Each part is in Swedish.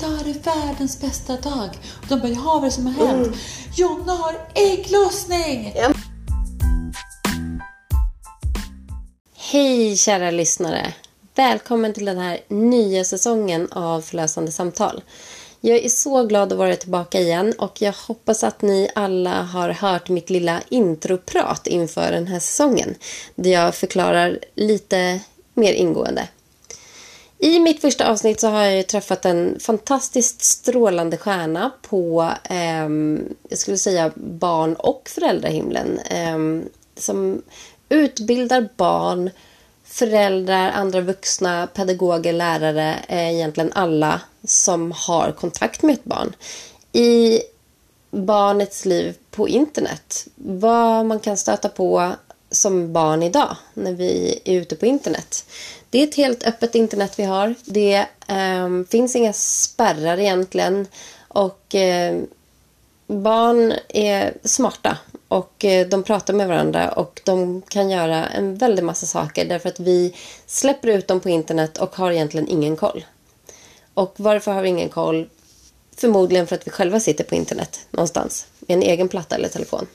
idag är det världens bästa dag. Och de bara, jaha vad är det som har hänt? Mm. Jonna har ägglossning! Ja. Hej kära lyssnare! Välkommen till den här nya säsongen av Förlösande samtal. Jag är så glad att vara tillbaka igen och jag hoppas att ni alla har hört mitt lilla introprat inför den här säsongen. Där jag förklarar lite mer ingående. I mitt första avsnitt så har jag träffat en fantastiskt strålande stjärna på, eh, jag skulle säga barn och föräldrahimlen. Eh, som utbildar barn, föräldrar, andra vuxna, pedagoger, lärare, eh, egentligen alla som har kontakt med ett barn. I barnets liv på internet. Vad man kan stöta på som barn idag när vi är ute på internet. Det är ett helt öppet internet vi har. Det eh, finns inga spärrar egentligen. Och eh, barn är smarta och eh, de pratar med varandra och de kan göra en väldig massa saker därför att vi släpper ut dem på internet och har egentligen ingen koll. Och varför har vi ingen koll? Förmodligen för att vi själva sitter på internet någonstans med en egen platta eller telefon.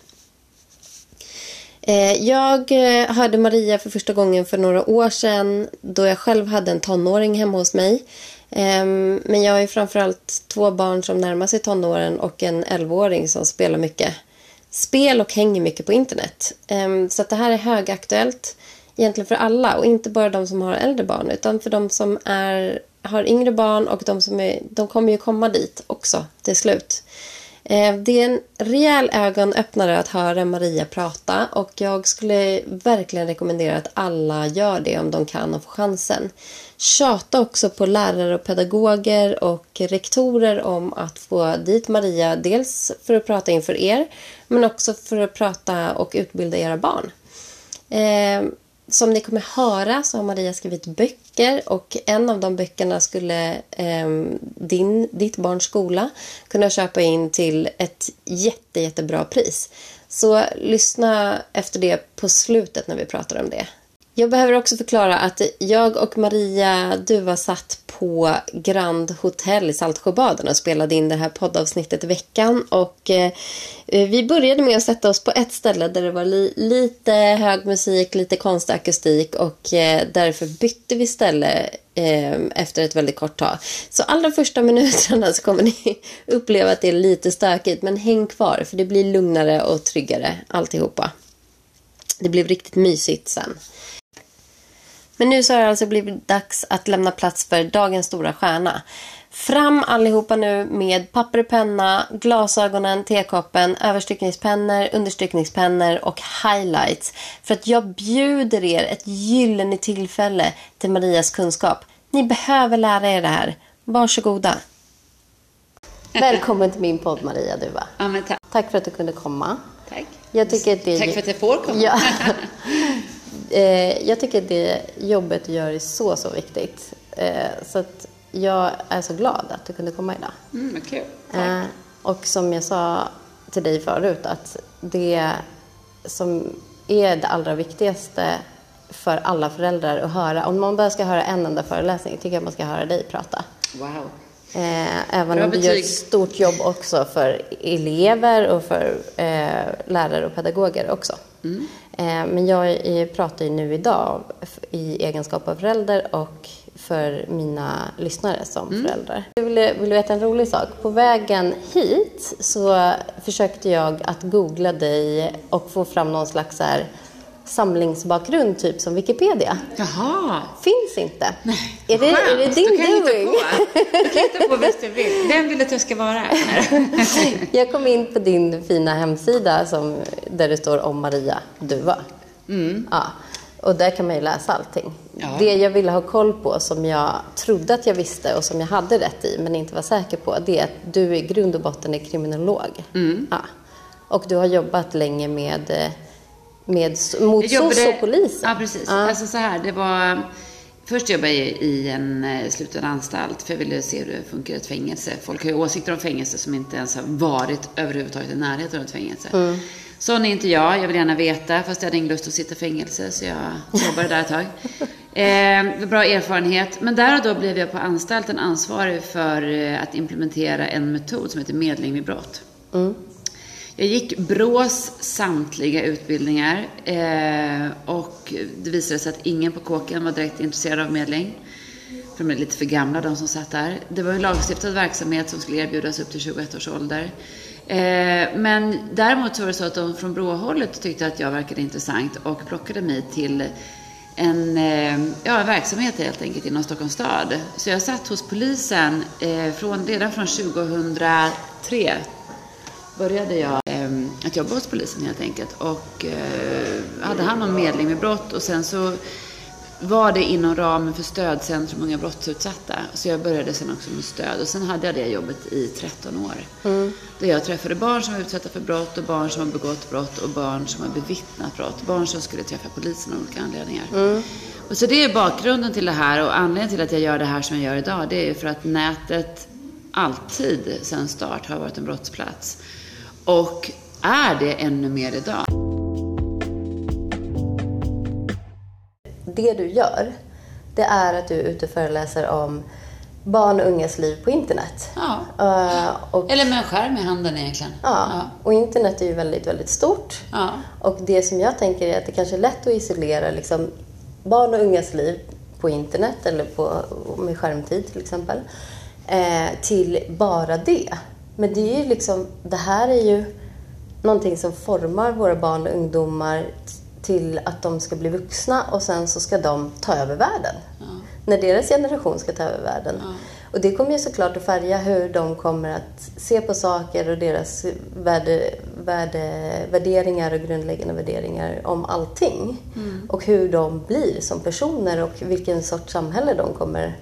Eh, jag eh, hörde Maria för första gången för några år sedan då jag själv hade en tonåring hemma hos mig. Ehm, men jag har ju framförallt två barn som närmar sig tonåren och en 11-åring som spelar mycket spel och hänger mycket på internet. Ehm, så att det här är högaktuellt egentligen för alla och inte bara de som har äldre barn utan för de som är, har yngre barn och de som är, de kommer ju komma dit också till slut. Eh, det är en rejäl ögonöppnare att höra Maria prata och jag skulle verkligen rekommendera att alla gör det om de kan och får chansen. Tjata också på lärare och pedagoger och rektorer om att få dit Maria, dels för att prata inför er men också för att prata och utbilda era barn. Eh, som ni kommer höra så har Maria skrivit böcker och en av de böckerna skulle eh, din, ditt barns skola kunna köpa in till ett jätte, jättebra pris. Så lyssna efter det på slutet när vi pratar om det. Jag behöver också förklara att jag och Maria Duva satt på Grand Hotel i Saltsjöbaden och spelade in det här poddavsnittet i veckan. Och eh, vi började med att sätta oss på ett ställe där det var li lite hög musik, lite konstig akustik och eh, därför bytte vi ställe eh, efter ett väldigt kort tag. Så allra första minuterna så kommer ni uppleva att det är lite stökigt men häng kvar för det blir lugnare och tryggare alltihopa. Det blev riktigt mysigt sen. Men nu så har det alltså blivit dags att lämna plats för dagens stora stjärna. Fram allihopa nu med papper och penna, glasögonen, tekoppen, överstyckningspennor, understyckningspennor och highlights. För att jag bjuder er ett gyllene tillfälle till Marias kunskap. Ni behöver lära er det här. Varsågoda. Välkommen till min podd Maria Duva. Ja, tack. tack för att du kunde komma. Tack. Jag tycker att det... Tack för att jag får komma. Ja. eh, jag tycker att det jobbet du gör är så, så viktigt. Eh, så att jag är så glad att du kunde komma idag. Mm, kul. Eh, och som jag sa till dig förut, att det som är det allra viktigaste för alla föräldrar att höra, om man bara ska höra en enda föreläsning, tycker jag man ska höra dig prata. Wow. Eh, även om du gör ett stort jobb också för elever och för eh, lärare och pedagoger också. Mm. Eh, men jag pratar ju nu idag i egenskap av förälder och för mina lyssnare som mm. föräldrar. Jag vill, vill veta en rolig sak? På vägen hit så försökte jag att googla dig och få fram någon slags här samlingsbakgrund, typ som Wikipedia. Jaha. Finns inte. Nej, är det, är det din doing? Du kan hitta på bäst du vill. Vem vill att jag ska vara? jag kom in på din fina hemsida som, där det står om Maria Duva. Mm. Ja. Och där kan man ju läsa allting. Ja. Det jag ville ha koll på, som jag trodde att jag visste och som jag hade rätt i, men inte var säker på, det är att du i grund och botten är kriminolog. Mm. Ja. Och du har jobbat länge med, med mot sociopolisen. Ja, precis. Ja. Alltså så här, det var... Först jobbade jag i en eh, sluten anstalt för jag ville se hur det funkar i ett fängelse. Folk har ju åsikter om fängelse som inte ens har varit överhuvudtaget i närheten av ett fängelse. Mm. Sån är inte jag. Jag vill gärna veta, fast jag hade ingen lust att sitta i fängelse, så jag jobbade där ett tag. Eh, bra erfarenhet. Men där och då blev jag på anstalten ansvarig för eh, att implementera en metod som heter medling vid brott. Mm. Jag gick BRÅs samtliga utbildningar eh, och det visade sig att ingen på kåken var direkt intresserad av medling. För de är lite för gamla de som satt där. Det var en lagstiftad verksamhet som skulle erbjudas upp till 21 års ålder. Eh, men däremot så var det så att de från BRÅ-hållet tyckte att jag verkade intressant och plockade mig till en, eh, ja, en verksamhet helt enkelt inom Stockholms stad. Så jag satt hos polisen eh, från, redan från 2003 började jag att jobba hos polisen helt enkelt och eh, hade hand om medling med brott och sen så var det inom ramen för stödcentrum unga brottsutsatta. Så jag började sen också med stöd och sen hade jag det jobbet i 13 år. Mm. Där jag träffade barn som var utsatta för brott och barn som har begått brott och barn som har bevittnat brott. Barn som skulle träffa polisen av olika anledningar. Mm. Och så det är bakgrunden till det här och anledningen till att jag gör det här som jag gör idag det är för att nätet alltid sedan start har varit en brottsplats. Och är det ännu mer idag. Det du gör, det är att du är ute och föreläser om barn och ungas liv på internet. Ja. Uh, och, Eller med en skärm i handen egentligen. Ja. ja. Och internet är ju väldigt, väldigt stort. Ja. Och det som jag tänker är att det kanske är lätt att isolera liksom, barn och ungas liv på internet eller på, med skärmtid till exempel. Eh, till bara det. Men det är ju liksom, det här är ju någonting som formar våra barn och ungdomar till att de ska bli vuxna och sen så ska de ta över världen. Ja. När deras generation ska ta över världen. Ja. Och det kommer ju såklart att färga hur de kommer att se på saker och deras värde, värde, värderingar och grundläggande värderingar om allting. Mm. Och hur de blir som personer och vilken sorts samhälle de kommer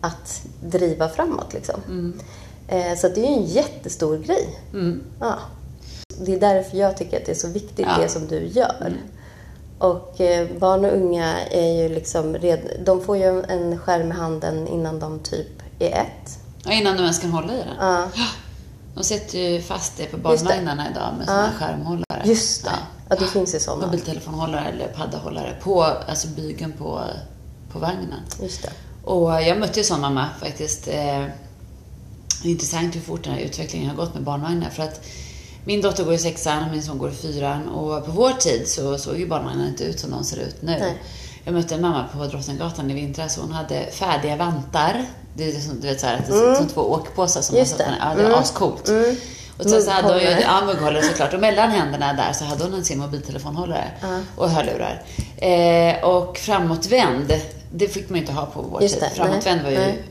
att driva framåt. Liksom. Mm. Eh, så det är ju en jättestor grej. Mm. Ja. Det är därför jag tycker att det är så viktigt ja. det som du gör. Mm. Och eh, barn och unga är ju liksom red, de får ju en skärm i handen innan de typ är ett. Ja, innan de ens kan hålla i den. Ja. De sätter ju fast det på barnvagnarna idag med sådana ja. skärmhållare. Just det. Ja, ja det finns ju sådana. Mobiltelefonhållare eller paddahållare på alltså bygeln på, på vagnen. Just det. Och jag mötte ju sån mamma faktiskt. Det eh, är intressant hur fort den här utvecklingen har gått med barnvagnar. För att min dotter går i sexan och min son går i fyran. Och på vår tid så såg ju barnvagnen inte ut som de ser ut nu. Nej. Jag mötte en mamma på Drottninggatan i vintras hon hade färdiga vantar. Det är som, du vet, så här, mm. som två åkpåsar som Just det. Ja, det är mm. ascoolt. Mm. Och så, så hade hon ju, ja, mugghållare såklart. Och mellan händerna där så hade hon en sin mobiltelefonhållare mm. och hörlurar. Eh, och framåtvänd, det fick man ju inte ha på vår Just tid. Framåtvänd var ju Nej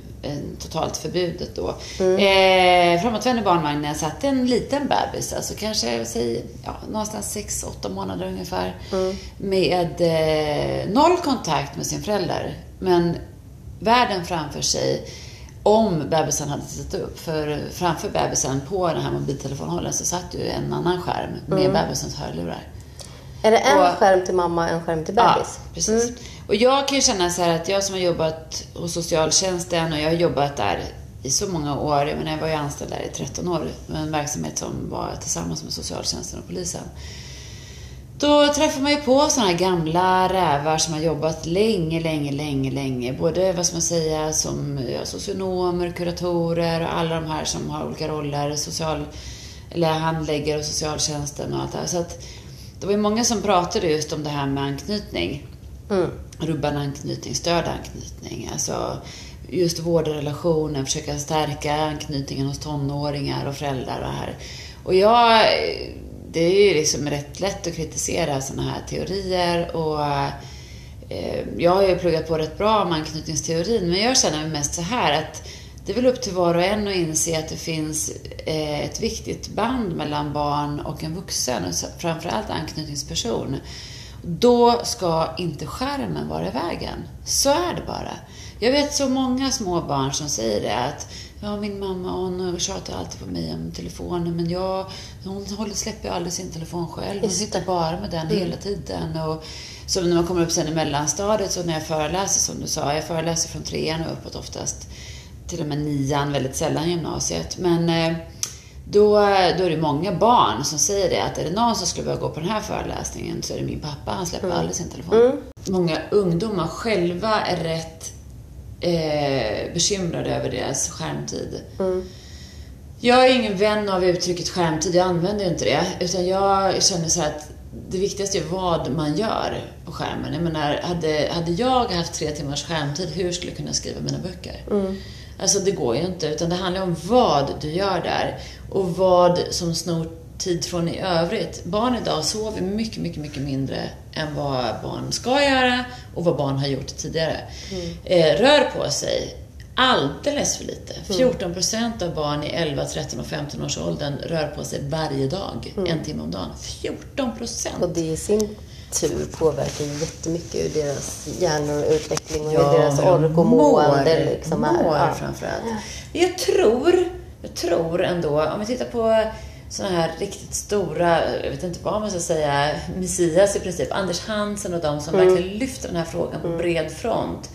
totalt förbjudet då. Mm. Eh, framåtvänd i barnvagnen satt en liten bebis, alltså kanske säg, ja, någonstans 6-8 månader ungefär. Mm. Med eh, noll kontakt med sin förälder. Men världen framför sig om bebisen hade tittat upp. För framför bebisen på den här mobiltelefonhållaren så satt ju en annan skärm med mm. bebisens hörlurar. Är det en och, skärm till mamma och en skärm till bebis? Ja, precis. Mm. Och jag kan ju känna så här att jag som har jobbat hos socialtjänsten och jag har jobbat där i så många år. Jag, menar, jag var ju anställd där i 13 år med en verksamhet som var tillsammans med socialtjänsten och polisen. Då träffar man ju på sådana här gamla rävar som har jobbat länge, länge, länge, länge. Både, vad ska man säga, som ja, socionomer, kuratorer och alla de här som har olika roller. Social, eller handläggare och socialtjänsten och allt det här. Så att det var ju många som pratade just om det här med anknytning. Mm. en anknytning, störd anknytning. Alltså just vårda relationen, försöka stärka anknytningen hos tonåringar och föräldrar och här. Och jag, det är ju liksom rätt lätt att kritisera sådana här teorier och eh, jag har ju pluggat på rätt bra om anknytningsteorin, men jag känner mest så här att det är väl upp till var och en att inse att det finns eh, ett viktigt band mellan barn och en vuxen, framförallt anknytningsperson. Då ska inte skärmen vara i vägen. Så är det bara. Jag vet så många små barn som säger det att Ja, min mamma hon tjatar alltid på mig om telefonen men jag, hon håller, släpper aldrig sin telefon själv. Hon sitter bara med den mm. hela tiden. Och, så när man kommer upp sen i mellanstadiet så när jag föreläser som du sa, jag föreläser från trean och uppåt oftast till och med nian, väldigt sällan gymnasiet. Men eh, då, då är det många barn som säger det att är det någon som skulle vilja gå på den här föreläsningen så är det min pappa. Han släpper mm. aldrig sin telefon. Mm. många ungdomar själva är rätt eh, bekymrade över deras skärmtid. Jag är ingen vän av uttrycket skärmtid, jag använder inte det. Utan jag känner så här att det viktigaste är vad man gör på skärmen. Jag menar, hade, hade jag haft tre timmars skärmtid, hur skulle jag kunna skriva mina böcker? Alltså det går ju inte, utan det handlar om vad du gör där och vad som snor tid från i övrigt. Barn idag sover mycket, mycket, mycket mindre än vad barn ska göra och vad barn har gjort tidigare. Eh, rör på sig alldeles för lite. 14 procent av barn i 11, 13 och 15 års åldern rör på sig varje dag, en timme om dagen. 14 procent! Och det i sin tur påverkar jättemycket hur deras hjärnor och utveckling och hur deras ork och mående liksom är. mår Ja. framförallt. Jag tror, jag tror ändå, om vi tittar på sådana här riktigt stora, jag vet inte vad man ska säga, messias i princip, Anders Hansen och de som Mm. verkligen lyfter den här frågan på bred front.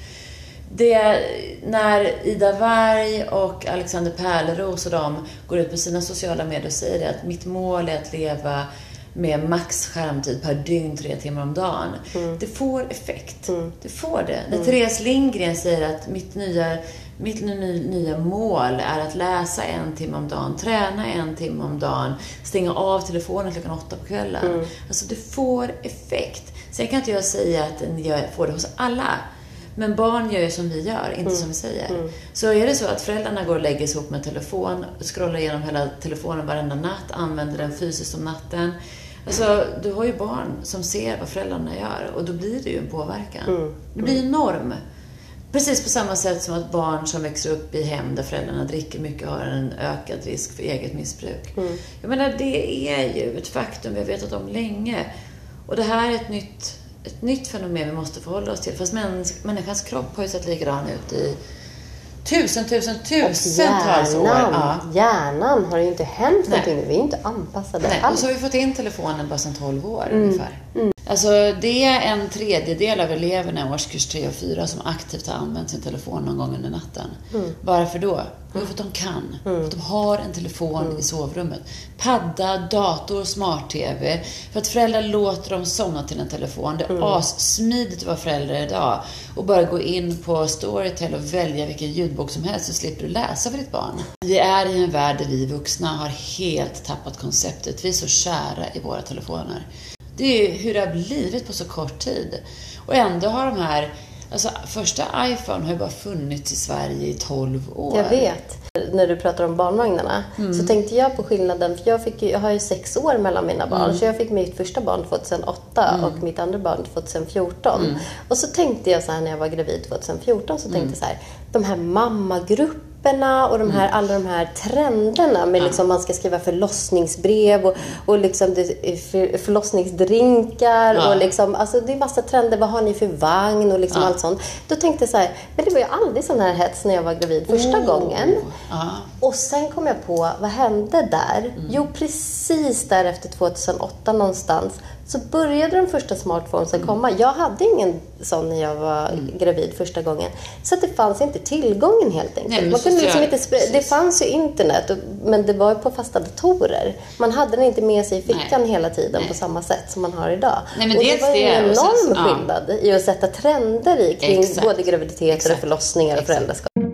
Det, när Ida Warg och Alexander Pärleros och de går ut på sina sociala medier och säger det, att mitt mål är att leva med max skärmtid per dygn, tre timmar om dagen. Det får effekt. Det får det. När Therese Lindgren säger att mitt nya, mitt ny- nya mål är att läsa en timme om dagen, träna en timme om dagen, stänga av telefonen klockan åtta på kvällen. Alltså det får effekt. Sen kan inte jag säga att jag får det hos alla. Men barn gör ju som vi gör, inte som vi säger. Så är det så att föräldrarna går och lägger sig ihop med telefon, scrollar igenom hela telefonen varenda natt, använder den fysiskt om natten. Alltså, du har ju barn som ser vad föräldrarna gör och då blir det ju en påverkan. Det blir en norm. Precis på samma sätt som att barn som växer upp i hem där föräldrarna dricker mycket har en ökad risk för eget missbruk. Jag menar, det är ju ett faktum vi har vetat om länge. Och det här är ett nytt, ett nytt fenomen vi måste förhålla oss till. Fast mäns, människans kropp har ju sett likadan ut i tusen, tusen, tusentals år. Ja. Hjärnan, har ju inte hänt Nej. någonting. Vi är inte anpassade Nej, och alls. så har vi fått in telefonen bara sedan 12 år ungefär. Alltså det är en tredjedel av eleverna i årskurs 3 och 4 som aktivt har använt sin telefon någon gång under natten. Varför då? Jo, för att de kan. För att de har en telefon i sovrummet. Padda, dator, smart-tv. För att föräldrar låter dem somna till en telefon. Det är assmidigt att vara förälder idag. Och bara gå in på Storytel och välja vilken ljudbok som helst så slipper du läsa för ditt barn. Vi är i en värld där vi vuxna har helt tappat konceptet. Vi är så kära i våra telefoner. Det är ju hur det har blivit på så kort tid. Och ändå har de här, alltså första iPhone har ju bara funnits i Sverige i 12 år. Jag vet. När du pratar om barnvagnarna så tänkte jag på skillnaden. För jag, fick ju, jag har ju sex år mellan mina barn. Så jag fick mitt första barn 2008 och mitt andra barn 2014. Och så tänkte jag så här när jag var gravid 2014 så tänkte jag så här. De här mammagrupperna och de här, alla de här trenderna med liksom man ska skriva förlossningsbrev och, och liksom för, förlossningsdrinkar Ja. och liksom, alltså det är massa trender. Vad har ni för vagn och liksom allt sånt. Då tänkte jag så här, men det var ju aldrig sån här hets när jag var gravid första gången. Ja. Och sen kom jag på, vad hände där? Jo, precis där efter 2008 någonstans så började de första smartphonesen komma. Jag hade ingen sån när jag var gravid första gången. Så det fanns inte tillgången helt enkelt. Nej, Man kunde liksom inte det fanns ju internet, men det var ju på fasta datorer. Man hade den inte med sig i fickan Nej. hela tiden Nej. på samma sätt som man har idag. Nej, men och det var ju en enorm ja. skillnad i att sätta trender i kring Exakt. både graviditeter och förlossningar och föräldraskap.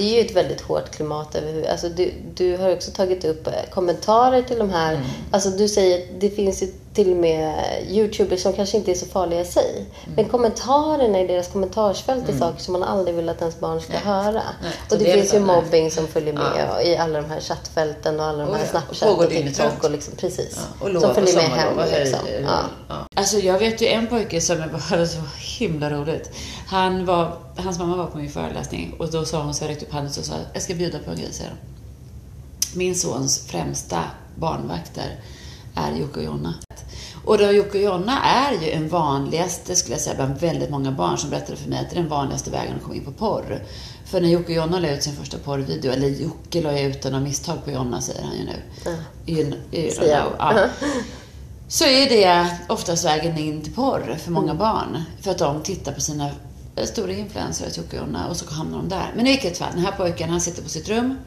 Det är ju ett väldigt hårt klimat. Alltså du, du har också tagit upp eh, kommentarer till de här. Alltså du säger att det finns ju till och med Youtubers som kanske inte är så farliga i sig. Men kommentarerna i deras kommentarsfält är saker som man aldrig vill att ens barn ska höra. Nej, Och det del finns ju det. mobbing som följer med i alla de här chattfälten och alla de Oh här ja, Snapchat och dygnet TikTok och liksom, precis. Ja, och lov som följer och med hem. och Liksom. Ja. ja. Alltså jag vet ju en pojke som var så himla roligt. Han var, hans mamma var på min föreläsning och då sa hon så här räckte upp handen och sa jag ska bjuda på en grej, säger. Min sons främsta barnvakter är Jocke och Jonna. Och då Jocke och Jonna är ju en vanligaste, skulle jag säga, bland väldigt många barn som berättade för mig att det är den vanligaste vägen att komma in på porr. För när Jocke och Jonna la ut sin första porrvideo, eller Jocke la ut den av misstag på Jonna, säger han ju nu. You, you know. Ja. Så är det oftast vägen in till porr för många barn. För att de tittar på sina stora influencers, Jocke och Jonna, och så hamnar de där. Men i vilket fall, den här pojken, han sitter på sitt rum.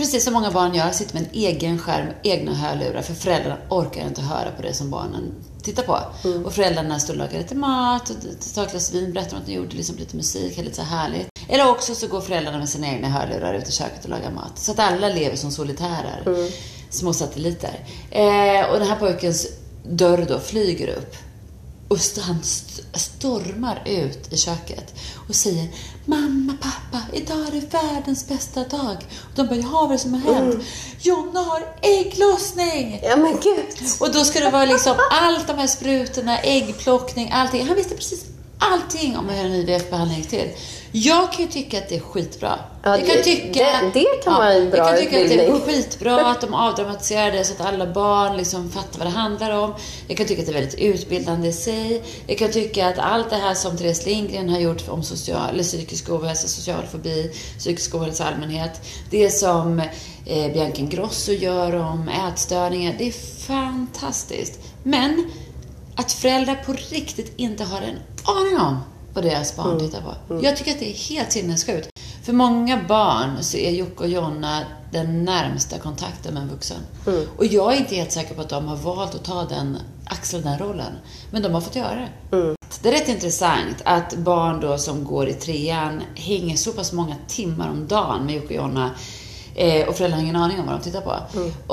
Precis som många barn gör, sitter med en egen skärm, egna hörlurar, för föräldrarna orkar inte höra på det som barnen tittar på. Mm. Och föräldrarna står och lagar lite mat, och tar ett glas vin, berättar om att de gjorde liksom lite musik, lite så här härligt. Eller också så går föräldrarna med sina egna hörlurar ut i köket och lagar mat. Så att alla lever som solitärer. Mm. Små satelliter. Eh, och den här pojkens dörr då flyger upp. Och han st- stormar ut i köket och säger Mamma, pappa, idag är det världens bästa dag. Och de bara, jaha, vad är det som har hänt? Mm. Jonna har ägglossning! Ja men gud. Och då ska det vara liksom allt de här sprutorna, äggplockning, allting. Han visste precis allting om hur en IVF-behandling gick till. Jag kan ju tycka att det är skitbra. Ja, jag kan tycka, det- det kan vara en bra Jag kan tycka att det är utbildning. skitbra att de avdramatiserar det så att alla barn liksom fattar vad det handlar om. Jag kan tycka att det är väldigt utbildande i sig. Jag kan tycka att allt det här som Therese Lindgren har gjort om social, eller psykisk ohälsa, social fobi, psykisk ohälsa i allmänhet. Det som eh, Bianca Ingrosso gör om ätstörningar. Det är fantastiskt. Men att föräldrar på riktigt inte har en aning om vad deras barn tittar på. Jag tycker att det är helt sinnessjukt. För många barn så är Jocke och Jonna den närmsta kontakten med en vuxen. Och jag är inte helt säker på att de har valt att ta den, axla den rollen. Men de har fått göra det. Det är rätt intressant att barn då som går i trean hänger så pass många timmar om dagen med Jocke och Jonna Eh, och föräldrarna har ingen aning om vad de tittar på.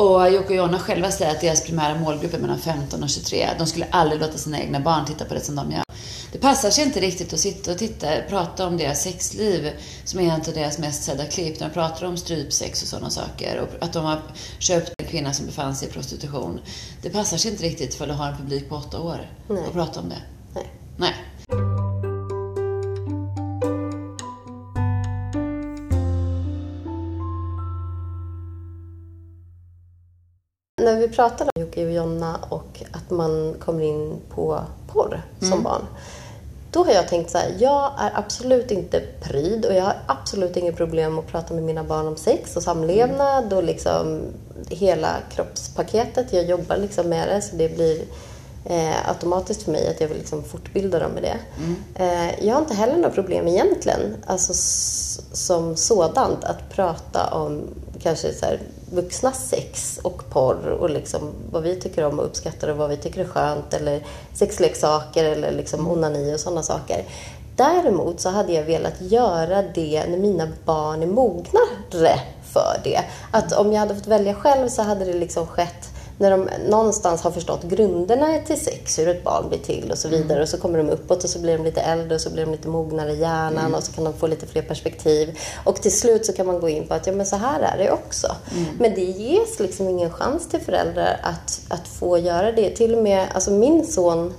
Och Jocke och Jonna själva säger att deras primära målgrupp är mellan 15 och 23. De skulle aldrig låta sina egna barn titta på det som de gör. Det passar sig inte riktigt att sitta och titta, prata om deras sexliv, som är en av deras mest sedda klipp. När de pratar om strypsex och sådana saker. Och att de har köpt en kvinna som befann sig i prostitution. Det passar sig inte riktigt för att ha en publik på åtta år Nej. och prata om det. Nej. Nej. Vi pratade om Jocke och Jonna och att man kommer in på porr som barn. Då har jag tänkt så här, jag är absolut inte pryd och jag har absolut inget problem att prata med mina barn om sex och samlevnad och liksom hela kroppspaketet. Jag jobbar liksom med det så det blir eh, automatiskt för mig att jag vill liksom fortbilda dem med det. Eh, jag har inte heller några problem egentligen, alltså som sådant, att prata om kanske så här, vuxnas sex och porr och liksom vad vi tycker om och uppskattar och vad vi tycker är skönt eller sexleksaker eller liksom onani och sådana saker. Däremot så hade jag velat göra det när mina barn är mognare för det. Att om jag hade fått välja själv så hade det liksom skett när de någonstans har förstått grunderna till sex, hur ett barn blir till och så vidare. Och så kommer de uppåt och så blir de lite äldre och så blir de lite mognare i hjärnan och så kan de få lite fler perspektiv. Och till slut så kan man gå in på att ja men så här är det också. Men det ges liksom ingen chans till föräldrar att, att få göra det. Till och med, alltså min son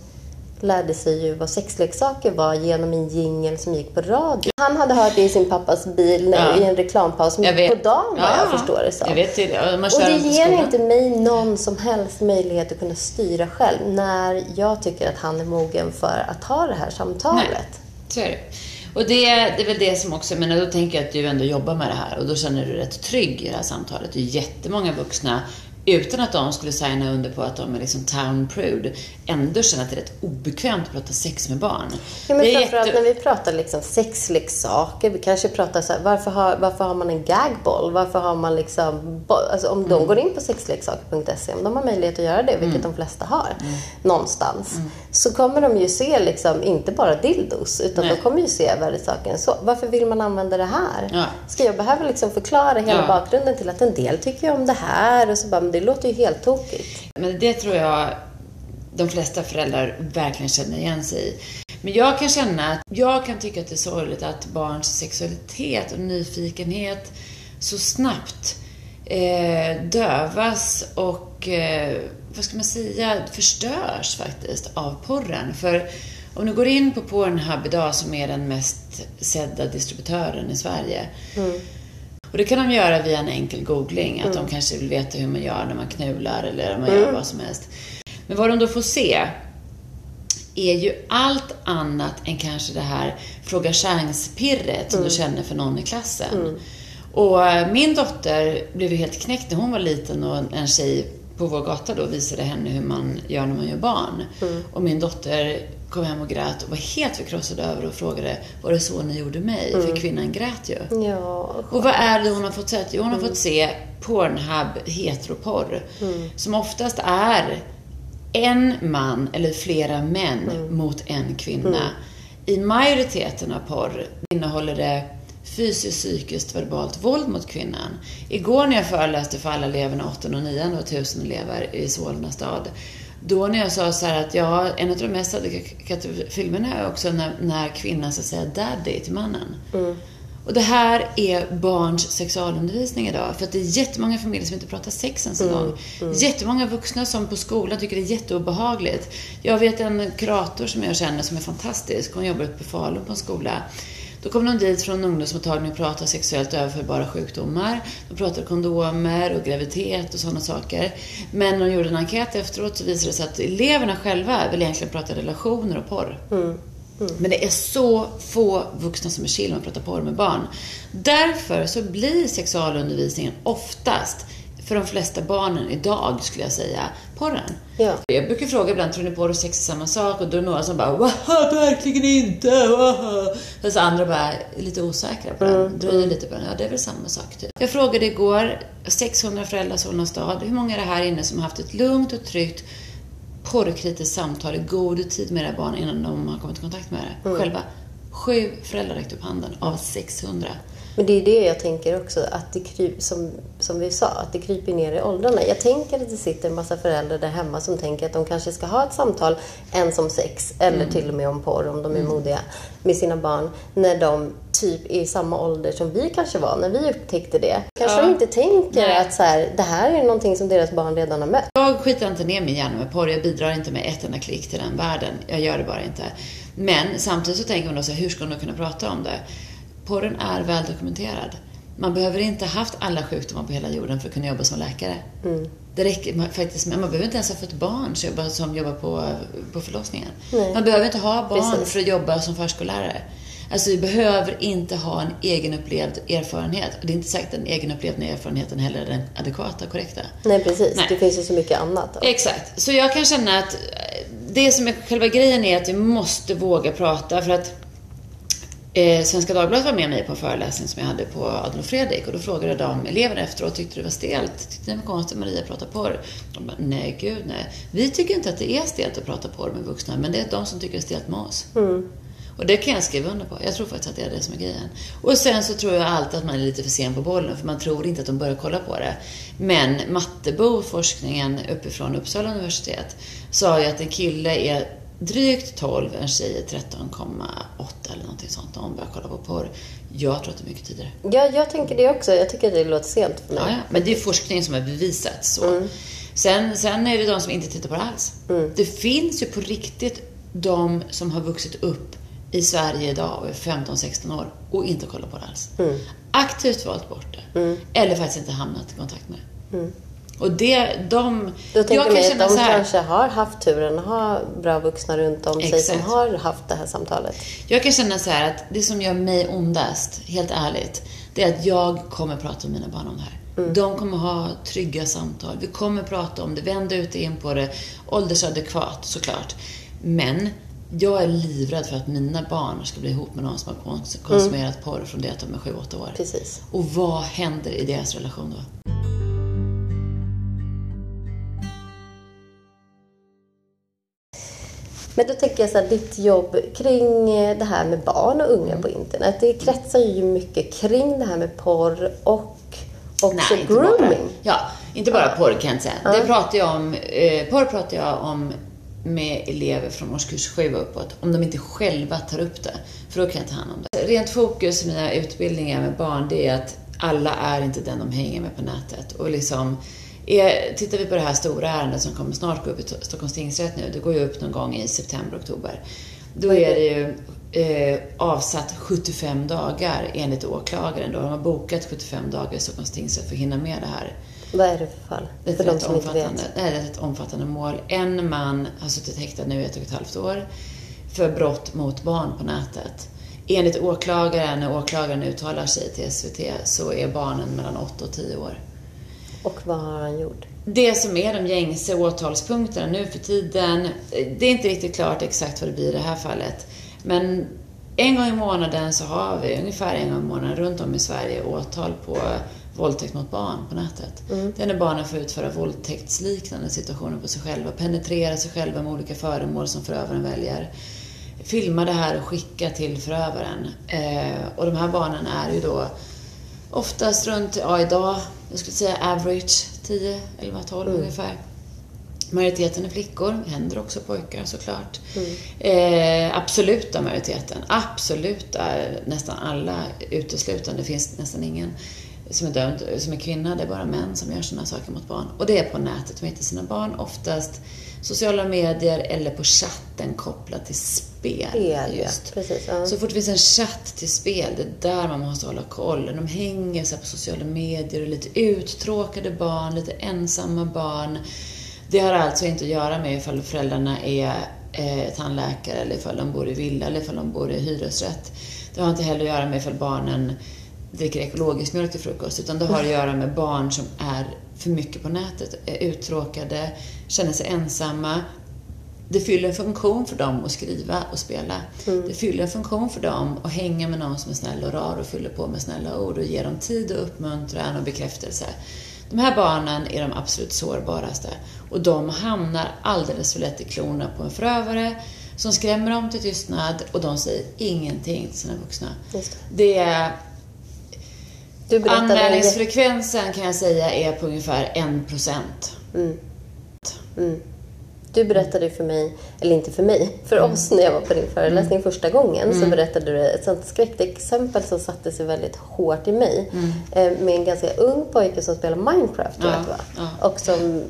lärde sig ju vad sexleksaker var genom en jingel som gick på radio. Han hade hört det i sin pappas bil när, Ja. i en reklampaus på dagen vad Ja, jag förstår det som. Jag vet det. Och det ger inte mig någon som helst möjlighet att kunna styra själv när jag tycker att han är mogen för att ha det här samtalet. Nej, så är det. Och det, det är väl det som också, men då tänker jag att du ändå jobbar med det här och då känner du dig rätt trygg i det här samtalet. Det är jättemånga vuxna, utan att de skulle signa under på att de är liksom town prude, ändå känner att det är rätt obekvämt att prata sex med barn. Ja, men framförallt jätte- när vi pratar liksom sexleksaker, vi kanske pratar så här, varför har, varför har man en gagball? Varför har man liksom, alltså om de går in på sexleksaker.se, om de har möjlighet att göra det, vilket de flesta har, någonstans, så kommer de ju se liksom, inte bara dildos, utan Nej. de kommer ju se värre saker än så. Varför vill man använda det här? Ja. Ska jag behöva liksom förklara hela Ja. bakgrunden till att en del tycker om det här och så bara, det låter ju helt tokigt. Men det tror jag de flesta föräldrar verkligen känner igen sig i. Men jag kan känna att jag kan tycka att det är sorgligt att barns sexualitet och nyfikenhet så snabbt eh, dövas och, eh, vad ska man säga, förstörs faktiskt av porren. För om du går in på Pornhub idag som är den mest sedda distributören i Sverige och det kan de göra via en enkel googling, att de kanske vill veta hur man gör när man knular eller om man gör vad som helst. Men vad de då får se är ju allt annat än kanske det här fråga chans-pirret som du känner för någon i klassen. Och eh, min dotter blev ju helt knäckt när hon var liten och en tjej på vår gata då visade henne hur man gör när man gör barn. Och min dotter kom hem och grät och var helt förkrossad över och frågade var det så ni gjorde mig? För kvinnan grät ju. Ja, Och vad är det hon har fått se? Jo, hon har fått se Pornhub heteroporr. Som oftast är en man eller flera män mot en kvinna. I majoriteten av porr innehåller det fysiskt, psykiskt, verbalt våld mot kvinnan. Igår när jag föreläste för alla eleverna 8 och 9, det var tusen elever i Solna stad. Då när jag sa så här att ja, en av de mest adekvata filmerna är också när, när kvinnan så att säga daddy till mannen. Och det här är barns sexualundervisning idag. För att det är jättemånga familjer som inte pratar sex ens en gång. Jättemånga vuxna som på skolan tycker det är jätteobehagligt. Jag vet en kurator som jag känner som är fantastisk. Hon jobbar uppe på Falun på en skola. Då kom de dit från ungdomsmottagningen och pratade sexuellt överförbara sjukdomar. De pratade kondomer och graviditet och sådana saker. Men när de gjorde en enkät efteråt så visade det sig att eleverna själva vill egentligen prata relationer och porr. Men det är så få vuxna som är chill med att prata porr med barn. Därför så blir sexualundervisningen oftast, för de flesta barnen idag skulle jag säga, porren. Ja. Jag brukar fråga ibland, tror ni porr och sex är samma sak? Och då är det några som bara, Waha, verkligen inte! Waha. Och så andra bara är lite osäkra på den. Dröjer lite på den. Ja, det är väl samma sak typ. Jag frågade igår, 600 föräldrar Solna stad, hur många är det här inne som har haft ett lugnt och tryggt porrkritiskt samtal i god tid med era barn innan de har kommit i kontakt med det själva? Sju föräldrar räckte upp handen av 600. Men det är det jag tänker också, att det kryp, som, som vi sa, att det kryper ner i åldrarna. Jag tänker att det sitter en massa föräldrar där hemma som tänker att de kanske ska ha ett samtal ens om sex, eller till och med om porr om de är modiga, med sina barn när de typ är i samma ålder som vi kanske var när vi upptäckte det. Kanske Ja. de inte tänker Nej. att så här, det här är någonting som deras barn redan har mött. Jag skitar inte ner min hjärna med porr. Jag bidrar inte med ett enda klick till den världen. Jag gör det bara inte. Men samtidigt så tänker man då så här, hur ska då kunna prata om det? Porren är väl dokumenterad. Man behöver inte ha haft alla sjukdomar på hela jorden för att kunna jobba som läkare. Det räcker man, faktiskt man behöver inte ens ha fått barn som jobbar, på, på förlossningen. Nej. Man behöver inte ha barn Precis. för att jobba som förskollärare. Alltså vi behöver inte ha en egenupplevd erfarenhet. Det är inte säkert att den egenupplevda erfarenheten heller är den adekvata och korrekta. Nej, precis. Nej. Det finns ju så mycket annat. Exakt. Så jag kan känna att det som är själva grejen är att vi måste våga prata för att eh, Svenska Dagbladet var med mig på en föreläsning som jag hade på Adolf Fredrik och då frågade de eleverna efteråt, tyckte det var stelt? Tyckte ni det var konstigt att Maria pratar porr? De bara, nej gud nej. Vi tycker inte att det är stelt att prata porr med vuxna, men det är de som tycker det är stelt med oss. Och det kan jag skriva under på. Jag tror faktiskt att det är det som är grejen. Och sen så tror jag alltid att man är lite för sen på bollen, för man tror inte att de börjar kolla på det. Men Mattebo, forskningen uppifrån Uppsala universitet, sa ju att en kille är drygt 12, en tjej är 13,8 eller någonting sånt när hon börjar kolla på porr. Jag tror att det är mycket tidigare. Ja, jag tänker det också. Jag tycker att det låter sent för mig. Ja, ja. Men det är forskning som har bevisat så. Sen, sen är det de som inte tittar på det alls. Det finns ju på riktigt de som har vuxit upp i Sverige idag och är 15-16 år och inte kollar på det alls. Aktivt valt bort det. Eller faktiskt inte hamnat i kontakt med det. Och det, de... Då tänker jag kan mig att de kanske har haft turen att ha bra vuxna runt om sig som Exakt. har haft det här samtalet. Jag kan känna så här att det som gör mig ondast, helt ärligt, det är att jag kommer prata med mina barn om det här. De kommer ha trygga samtal. Vi kommer prata om det, vända ut och in på det. Åldersadekvat, såklart. Men jag är livrädd för att mina barn ska bli ihop med någon som har kons- konsumerat porr från det att de är 7-8 år. Precis. Och vad händer i deras relation då? Men då tänker jag så här, ditt jobb kring det här med barn och unga på internet. Det kretsar ju mycket kring det här med porr och också inte bara. grooming. Ja, inte bara porr kan jag inte säga. Det pratar jag om, eh, porr pratar jag om med elever från årskurs 7 och uppåt, om de inte själva tar upp det. För då kan jag ta hand om det. Rent fokus i mina utbildningar med barn, det är att alla är inte den de hänger med på nätet. Och liksom, är, tittar vi på det här stora ärendet som kommer snart gå upp i Sto- Stockholms tingsrätt nu, det går ju upp någon gång i september, oktober. Då är det ju eh, avsatt 75 dagar enligt åklagaren. Då. De har bokat 75 dagar i Stockholms tingsrätt för att hinna med det här. Vad är det för fall? Det är för rätt omfattande, nej, det är ett omfattande mål. En man har suttit häktad nu i ett och ett halvt år för brott mot barn på nätet. Enligt åklagaren, när åklagaren uttalar sig till SVT, så är barnen mellan 8 och 10 år. Och vad har han gjort? Det som är de gängse åtalspunkterna nu för tiden, det är inte riktigt klart exakt vad det blir i det här fallet. Men en gång i månaden så har vi, ungefär en gång i månaden, runt om i Sverige åtal på våldtäkt mot barn på nätet. Mm. Det är när barnen får utföra våldtäktsliknande situationer på sig själva, penetrera sig själva med olika föremål som förövaren väljer. Filma det här och skicka till förövaren. Eh, och de här barnen är ju då oftast runt, ja idag, jag skulle säga average 10, 11, 12 mm. ungefär. Majoriteten är flickor, händer också pojkar såklart. Mm. Eh, absoluta majoriteten, absoluta, nästan alla uteslutande, det finns nästan ingen som är dömd som är kvinna. Det är bara män som gör sådana saker mot barn. Och det är på nätet, de hittar sina barn. Oftast sociala medier eller på chatten kopplat till spel. spel just. Precis, ja. Så fort det finns en chatt till spel, det är där man måste hålla koll. De hänger så på sociala medier och lite uttråkade barn, lite ensamma barn. Det har alltså inte att göra med ifall föräldrarna är eh, tandläkare eller ifall de bor i villa eller ifall de bor i hyresrätt. Det har inte heller att göra med ifall barnen dricker ekologisk mjölk till frukost. Utan det har att göra med barn som är för mycket på nätet, är uttråkade, känner sig ensamma. Det fyller en funktion för dem att skriva och spela. Mm. Det fyller en funktion för dem att hänga med någon som är snäll och rar och fyller på med snälla ord och ger dem tid och uppmuntran och bekräftelse. De här barnen är de absolut sårbaraste och de hamnar alldeles för lätt i klorna på en förövare som skrämmer dem till tystnad och de säger ingenting till sina vuxna. Det. det är Anmälningsfrekvensen kan jag säga är på ungefär 1 procent. Mm. Mm. Du berättade för mig, eller inte för mig, för mm. oss när jag var på din föreläsning mm. första gången så mm. berättade du ett sånt skräckexempel som satte sig väldigt hårt i mig. Mm. Eh, med en ganska ung pojke som spelar Minecraft, tror jag att det var. Ja. Och som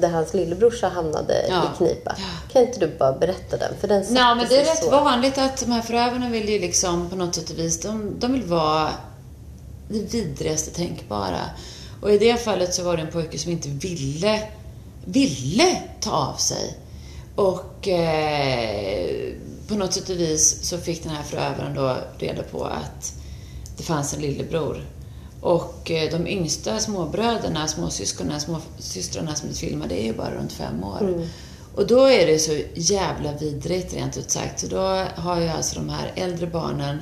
där hans lillebrorsa hamnade ja. i knipa. Kan inte du bara berätta den? För den Nej, men det är rätt så... vanligt att de här förövarna vill ju liksom på något sätt och vis, de, de vill vara det vidrigaste tänkbara. Och i det fallet så var det en pojke som inte ville, ville ta av sig. Och eh, på något sätt och vis så fick den här förövaren då reda på att det fanns en lillebror. Och eh, de yngsta småbröderna, småsyskonen, småsystrarna som filmade är ju bara runt fem år. Mm. Och då är det så jävla vidrigt rent ut sagt. Så då har ju alltså de här äldre barnen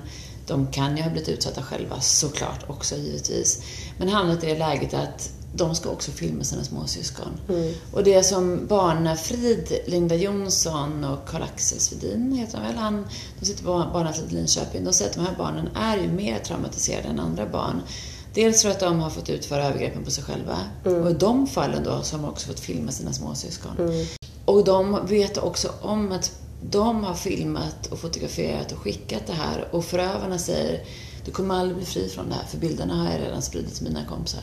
de kan ju ha blivit utsatta själva såklart också givetvis. Men hamnat i det läget att de ska också filma sina småsyskon. Mm. Och det som Barnafrid, Linda Jonsson och Karl-Axel Svedin heter han väl, han, de sitter på Barnafrid Linköping, de säger att de här barnen är ju mer traumatiserade än andra barn. Dels för att de har fått utföra övergreppen på sig själva mm. och i de fallen då så har de också fått filma sina småsyskon. Mm. Och de vet också om att de har filmat och fotograferat och skickat det här och förövarna säger du kommer aldrig bli fri från det här för bilderna har jag redan spridit till mina kompisar.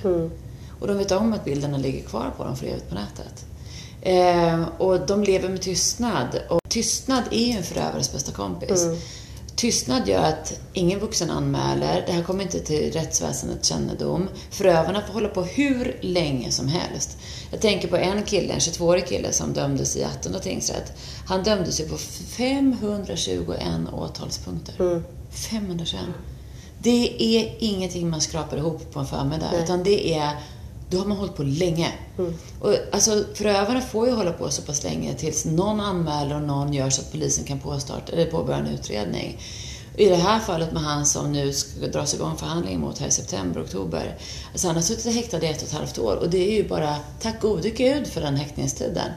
Och de vet om att bilderna ligger kvar på dem för evigt på nätet. Eh, och de lever med tystnad. Och tystnad är ju en förövares bästa kompis. Mm. Tystnad gör att ingen vuxen anmäler, det här kommer inte till rättsväsendets kännedom. Förövarna får hålla på hur länge som helst. Jag tänker på en kille, en 22-årig kille som dömdes i Attunda tingsrätt. Han dömdes ju på 521 åtalspunkter. Mm. 521. Det är ingenting man skrapar ihop på en förmiddag, Nej. utan det är då har man hållit på länge. Mm. Och, alltså, förövarna får ju hålla på så pass länge tills någon anmäler och någon gör så att polisen kan påstart, eller påbörja en utredning. I det här fallet med han som nu ska dras igång förhandling mot här i september, oktober. Alltså han har suttit häktad i ett och ett halvt år och det är ju bara tack gode gud för den häktningstiden.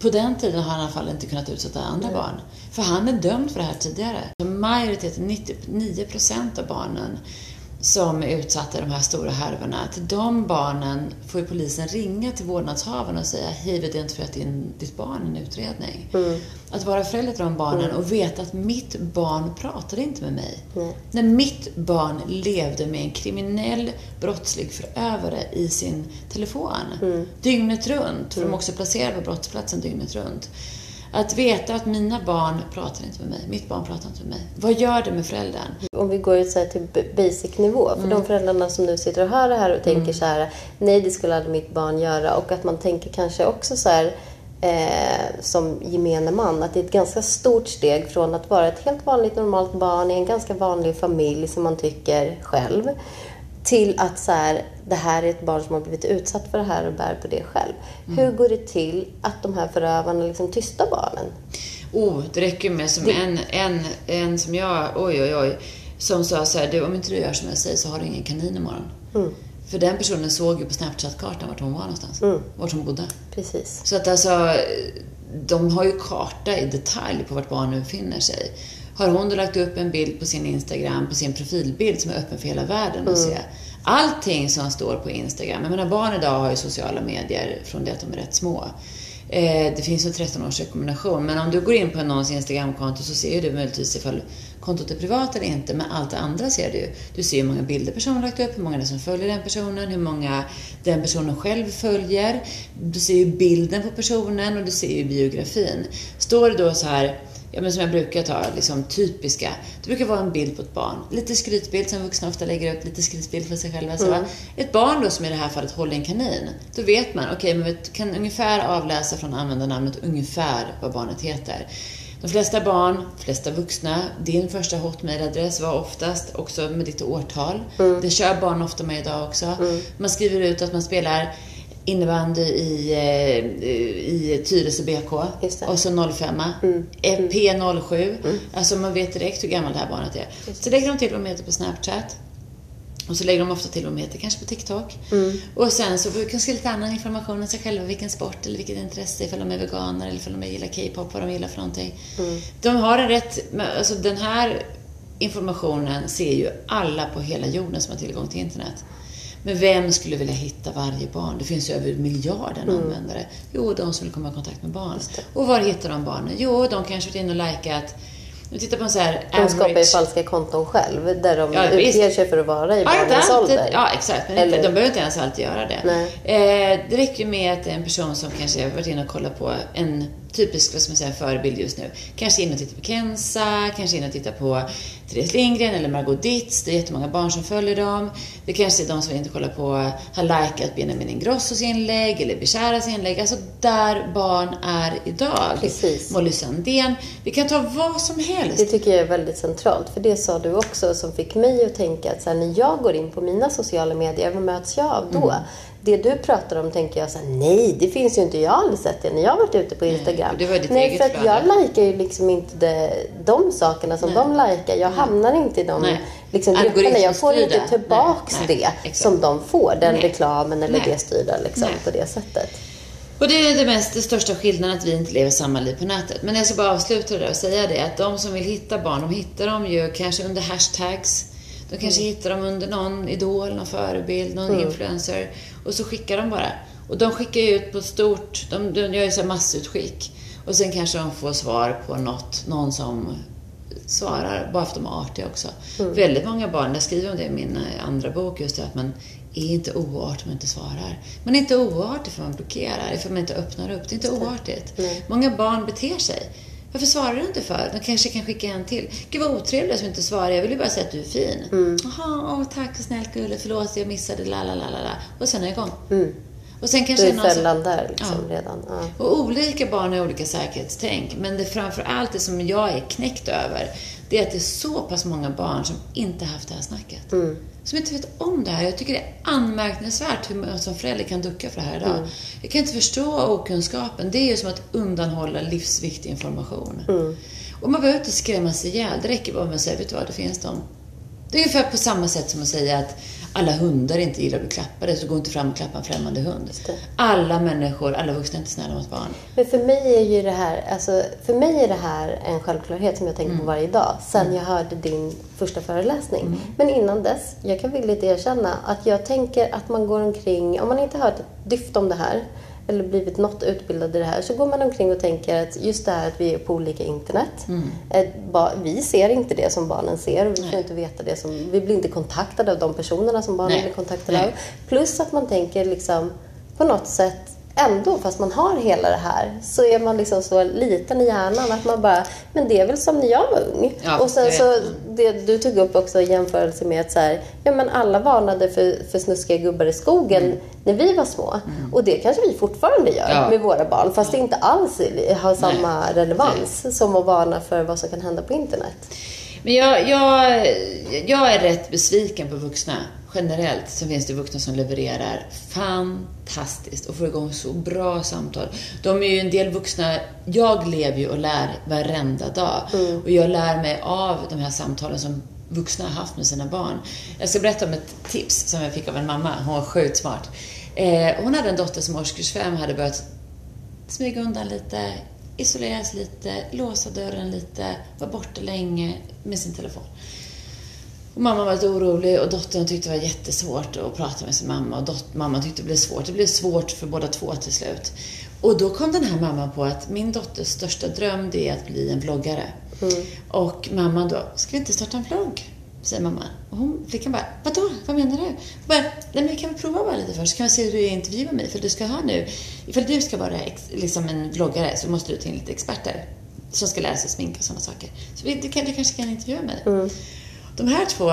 På den tiden har han i alla fall inte kunnat utsätta andra mm. barn. För han är dömd för det här tidigare. Majoriteten, 99 procent av barnen som är utsatta i de här stora härvorna. Till de barnen får ju polisen ringa till vårdnadshavaren och säga hej, vi har identifierat in ditt barn i en utredning. Mm. Att vara förälder till de barnen mm. och veta att mitt barn pratade inte med mig. Mm. När mitt barn levde med en kriminell, brottslig förövare i sin telefon. Mm. Dygnet runt, för de är också placerade på brottsplatsen dygnet runt. Att veta att mina barn pratar inte med mig, mitt barn pratar inte med mig. Vad gör det med föräldern? Om vi går så till basic nivå, för mm. de föräldrarna som nu sitter och hör det här och tänker mm. så här, nej det skulle aldrig mitt barn göra. Och att man tänker kanske också så här, eh, som gemene man, att det är ett ganska stort steg från att vara ett helt vanligt normalt barn i en ganska vanlig familj som man tycker själv till att så här, det här är ett barn som har blivit utsatt för det här och bär på det själv. Mm. Hur går det till att de här förövarna liksom tystar barnen? Oh, det räcker med som en, en, en som jag, oj oj oj, som sa så här, du om inte du gör som jag säger så har du ingen kanin imorgon. Mm. För den personen såg ju på Snapchat-kartan vart hon var någonstans. Mm. Vart hon bodde. Precis. Så att alltså, de har ju karta i detalj på vart barnen befinner sig. Har hon då lagt upp en bild på sin Instagram, på sin profilbild som är öppen för hela världen att se. Allting som står på Instagram. Jag menar barn idag har ju sociala medier från det att de är rätt små. Eh, det finns ju 13 års rekommendation. Men om du går in på någons Instagramkonto så ser ju du möjligtvis ifall kontot är privat eller inte. Men allt det andra ser du. Du ser hur många bilder personen lagt upp, hur många det är som följer den personen, hur många den personen själv följer. Du ser ju bilden på personen och du ser ju biografin. Står det då så här ja, men som jag brukar ta, liksom typiska. Det brukar vara en bild på ett barn. Lite skrytbild som vuxna ofta lägger upp, lite skrytbild för sig själva. Så, va? Ett barn då som i det här fallet håller en kanin. Då vet man, okej, men vi kan ungefär avläsa från användarnamnet ungefär vad barnet heter. De flesta barn, de flesta vuxna, din första hotmailadress var oftast också med ditt årtal. Det kör barn ofta med idag också. Man skriver ut att man spelar innebandy i, eh, i Tyresö BK och så 05 eh, P07. Alltså man vet direkt hur gammalt det här barnet är. Så lägger de till vad de heter på Snapchat. Och så lägger de ofta till vad de heter, kanske på TikTok. Och sen så kanske lite annan information om sig själva, vilken sport eller vilket intresse, ifall de är veganer eller ifall de gillar K-pop, vad de gillar för någonting. De har en rätt, alltså den här informationen ser ju alla på hela jorden som har tillgång till internet. Men vem skulle vilja hitta varje barn? Det finns ju över miljarden användare. Jo, de som vill komma i kontakt med barn. Och var hittar de barnen? Jo, de kanske varit inne och likat. Nu tittar på en så här De skapar ju average- falska konton själv där de Ja, utger sig för att vara i Ja, barnens ålder. Ja, exakt. Men Eller- de behöver inte ens alltid göra det. Eh, det räcker ju med att det är en person som kanske har varit inne och kollat på en typisk, vad ska man säga, förebild just nu. Kanske inne och tittar på Kenza, kanske inne och tittar på Therese Lindgren eller Margot Ditz. Det är jättemånga barn som följer dem. Det kanske är de som inte kollar på, har likat Benjamin Ingrossos inlägg eller Bisharas inlägg. Alltså där barn är idag. Precis. Molly Sandén. Vi kan ta vad som helst. Det tycker jag är väldigt centralt. För det sa du också som fick mig att tänka att så här, när jag går in på mina sociala medier, vad möts jag av då? Mm. Det du pratar om tänker jag så här, nej det finns ju inte, jag har aldrig sett det när jag har varit ute på Instagram. det var ditt nej, eget för att jag likar ju liksom inte det, de sakerna som de likar. Jag hamnar inte i de Nej. liksom, grupperna. Jag får inte tillbaks Nej, nej, det som de får, den Nej. reklamen eller Nej. det styrda liksom, Nej. på det sättet. Och det är det mest, det största skillnaden att vi inte lever samma liv på nätet. Men jag ska bara avsluta det där och säga det att de som vill hitta barn, de hittar dem ju kanske under hashtags. De kanske hittar dem under någon idol, någon förebild, någon influencer. Och så skickar de bara. Och de skickar ju ut på stort, de, de gör ju så massutskick. Och sen kanske de får svar på något, någon som svarar, bara för att de är artiga också. Väldigt många barn, jag skriver om det i min eh, andra bok, just det att man är inte oartig om man inte svarar. Man är inte oartig för man blockerar, för man inte öppnar upp. Det är inte oartigt. Många barn beter sig. Varför svarar du inte för? De kanske kan skicka en till. Gud vad otrevlig som inte svarar. Jag vill ju bara säga att du är fin. Jaha, åh, tack snällt gulle, förlåt jag missade, la la la la. Och sen är jag igång. Och sen kanske är någon som- där liksom redan. Ja. och olika barn har olika säkerhetstänk. Men det framför allt det som jag är knäckt över, det är att det är så pass många barn som inte haft det här snacket. Som inte vet om det här. Jag tycker det är anmärkningsvärt hur man som förälder kan ducka för det här idag. Jag kan inte förstå okunskapen. Det är ju som att undanhålla livsviktig information. Och man behöver inte skrämmas ihjäl. Det räcker bara med att säga, vet du vad, det finns de. Det är ungefär på samma sätt som att säga att alla hundar inte gillar att bli klappade, så gå inte fram och klappa en främmande hund. Alla människor, alla vuxna är inte snälla mot barn. Men för mig är ju det här, alltså, för mig är det här en självklarhet som jag tänker på varje dag. Sen jag hörde din första föreläsning. Men innan dess, jag kan villigt erkänna att jag tänker att man går omkring, om man inte hört ett dyft om det här, eller blivit något utbildad i det här, så går man omkring och tänker att just det här att vi är på olika internet. Ba- Vi ser inte det som barnen ser. Vi får inte veta det som, vi blir inte kontaktade av de personerna som barnen Nej. blir kontaktade Nej. av. Plus att man tänker liksom på något sätt ändå, fast man har hela det här, så är man liksom så liten i hjärnan att man bara, men det är väl som när jag var ung. Ja, och sen så, det du tog upp också jämförelse med att så här, ja men alla varnade för, för snuskiga gubbar i skogen när vi var små. Och det kanske vi fortfarande gör Ja. med våra barn, fast det inte alls har samma relevans som att varna för vad som kan hända på internet. Men jag, jag, jag är rätt besviken på vuxna generellt så finns det vuxna som levererar fantastiskt och får igång så bra samtal. De är ju en del vuxna, jag lever ju och lär varenda dag. Och jag lär mig av de här samtalen som vuxna har haft med sina barn. Jag ska berätta om ett tips som jag fick av en mamma. Hon var sjukt smart. Eh, hon hade en dotter som årskurs fem hade börjat smyga undan lite, isoleras lite, låsa dörren lite, vara borta länge med sin telefon. Och mamma var lite orolig och dottern tyckte det var jättesvårt att prata med sin mamma och dot- mamma tyckte det blev svårt. Det blev svårt för båda två till slut. Och då kom den här mamman på att min dotters största dröm det är att bli en vloggare. Och mamman då, ska vi inte starta en vlogg? Säger mamma. Och hon, flickan bara, vadå? Vad menar du? Bara, nej men vi kan väl prova bara lite först, så kan vi se hur du intervjuar mig. För du ska ha nu, ifall du ska vara ex, liksom en vloggare så måste du ta in lite experter. Som ska lära sig sminka och sådana saker. Så vi, du, du kanske kan intervjua mig. De här två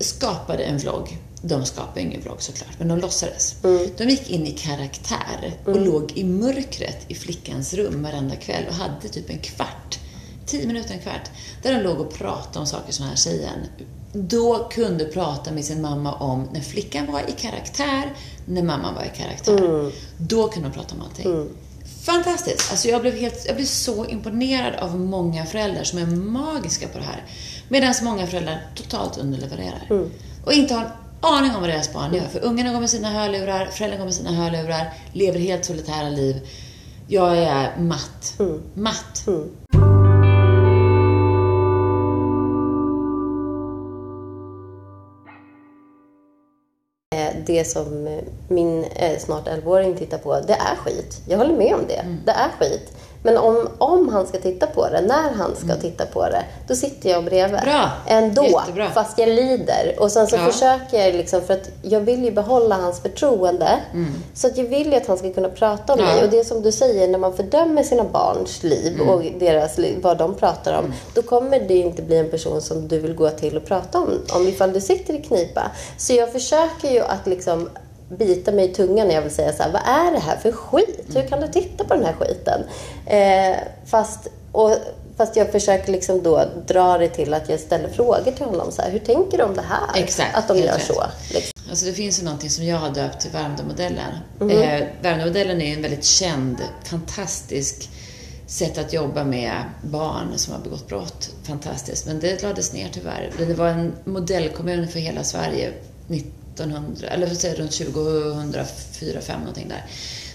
skapade en vlogg. De skapade ingen vlogg såklart, men de låtsades. De gick in i karaktär och låg i mörkret i flickans rum varenda kväll och hade typ en kvart, tio minuter, en kvart, där de låg och pratade om saker som den här tjejen då kunde prata med sin mamma om när flickan var i karaktär, när mamman var i karaktär. Då kunde de prata om allting. Fantastiskt! Alltså jag, blev helt, jag blev så imponerad av många föräldrar som är magiska på det här. Medan många föräldrar totalt underlevererar. Och inte har en aning om vad deras barn gör. För ungarna går med sina hörlurar, föräldrarna går med sina hörlurar, lever helt solitära liv. Jag är matt. Matt. Eh, Det som eh, min eh, snart 11-åring tittar på, det är skit. Jag håller med om det. Det är skit. Men om, om han ska titta på det, när han ska titta på det, då sitter jag bredvid. Bra. Ändå, Jättebra. fast jag lider. Och sen så Ja. försöker jag liksom, för att jag vill ju behålla hans förtroende. Så att jag vill ju att han ska kunna prata om Ja. mig. Och det är som du säger, när man fördömer sina barns liv och deras vad de pratar om, då kommer det inte bli en person som du vill gå till och prata om, om ifall du sitter i knipa. Så jag försöker ju att liksom bita mig i tungan när jag vill säga så här, vad är det här för skit? Hur kan du titta på den här skiten? Eh, fast, och, fast jag försöker liksom då dra det till att jag ställer frågor till honom. Så här, hur tänker du om det här? Exakt, att de gör rätt. så. Liksom. Alltså det finns ju någonting som jag har döpt till Värmdömodellen. Eh, Värmdömodellen är ju en väldigt känd, fantastisk sätt att jobba med barn som har begått brott. Fantastiskt. Men det lades ner tyvärr. Det var en modellkommun för hela Sverige 1900, eller jag, runt 2004, 5 någonting där.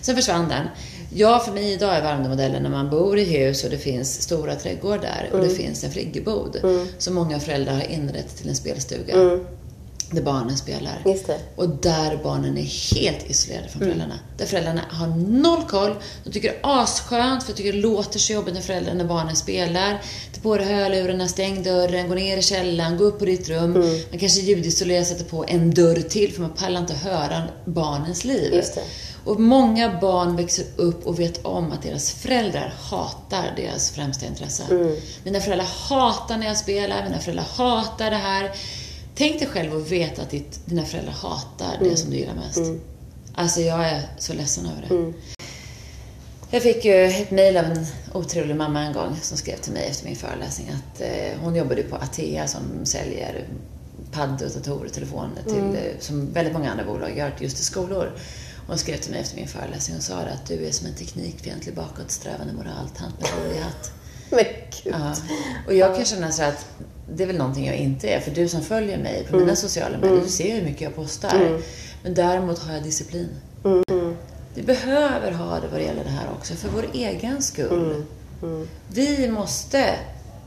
Sen försvann den. Ja, för mig idag är Värmdömodellen när man bor i hus och det finns stora trädgårdar och det finns en friggebod som många föräldrar har inrett till en spelstuga. Där barnen spelar. Och där barnen är helt isolerade från föräldrarna. Där föräldrarna har noll koll. De tycker det är asskönt, för de tycker det låter så jobbigt när föräldrarna, när barnen spelar. Ta på dig hörlurarna, stäng dörren, gå ner i källaren, gå upp på ditt rum. Man kanske ljudisolerar, sätter på en dörr till, för man pallar inte höra barnens liv. Och många barn växer upp och vet om att deras föräldrar hatar deras främsta intresse. Mina föräldrar hatar när jag spelar, mina föräldrar hatar det här. Tänk dig själv att veta att ditt, dina föräldrar hatar det som du gillar mest. Alltså jag är så ledsen över det. Jag fick ju ett mejl av en otrevlig mamma en gång som skrev till mig efter min föreläsning att eh, hon jobbade på Atea som säljer paddor, datorer, telefoner till, eh, som väldigt många andra bolag gör just till skolor. Hon skrev till mig efter min föreläsning och sa att du är som en teknikfientlig bakåtsträvande moraltant med hatt. Men gud. Ja. Och jag kan känna så att det är väl någonting jag inte är. För du som följer mig på mina sociala medier, du ser hur mycket jag postar. Men däremot har jag disciplin. Vi behöver ha det vad det gäller det här också, för vår egen skull. Vi måste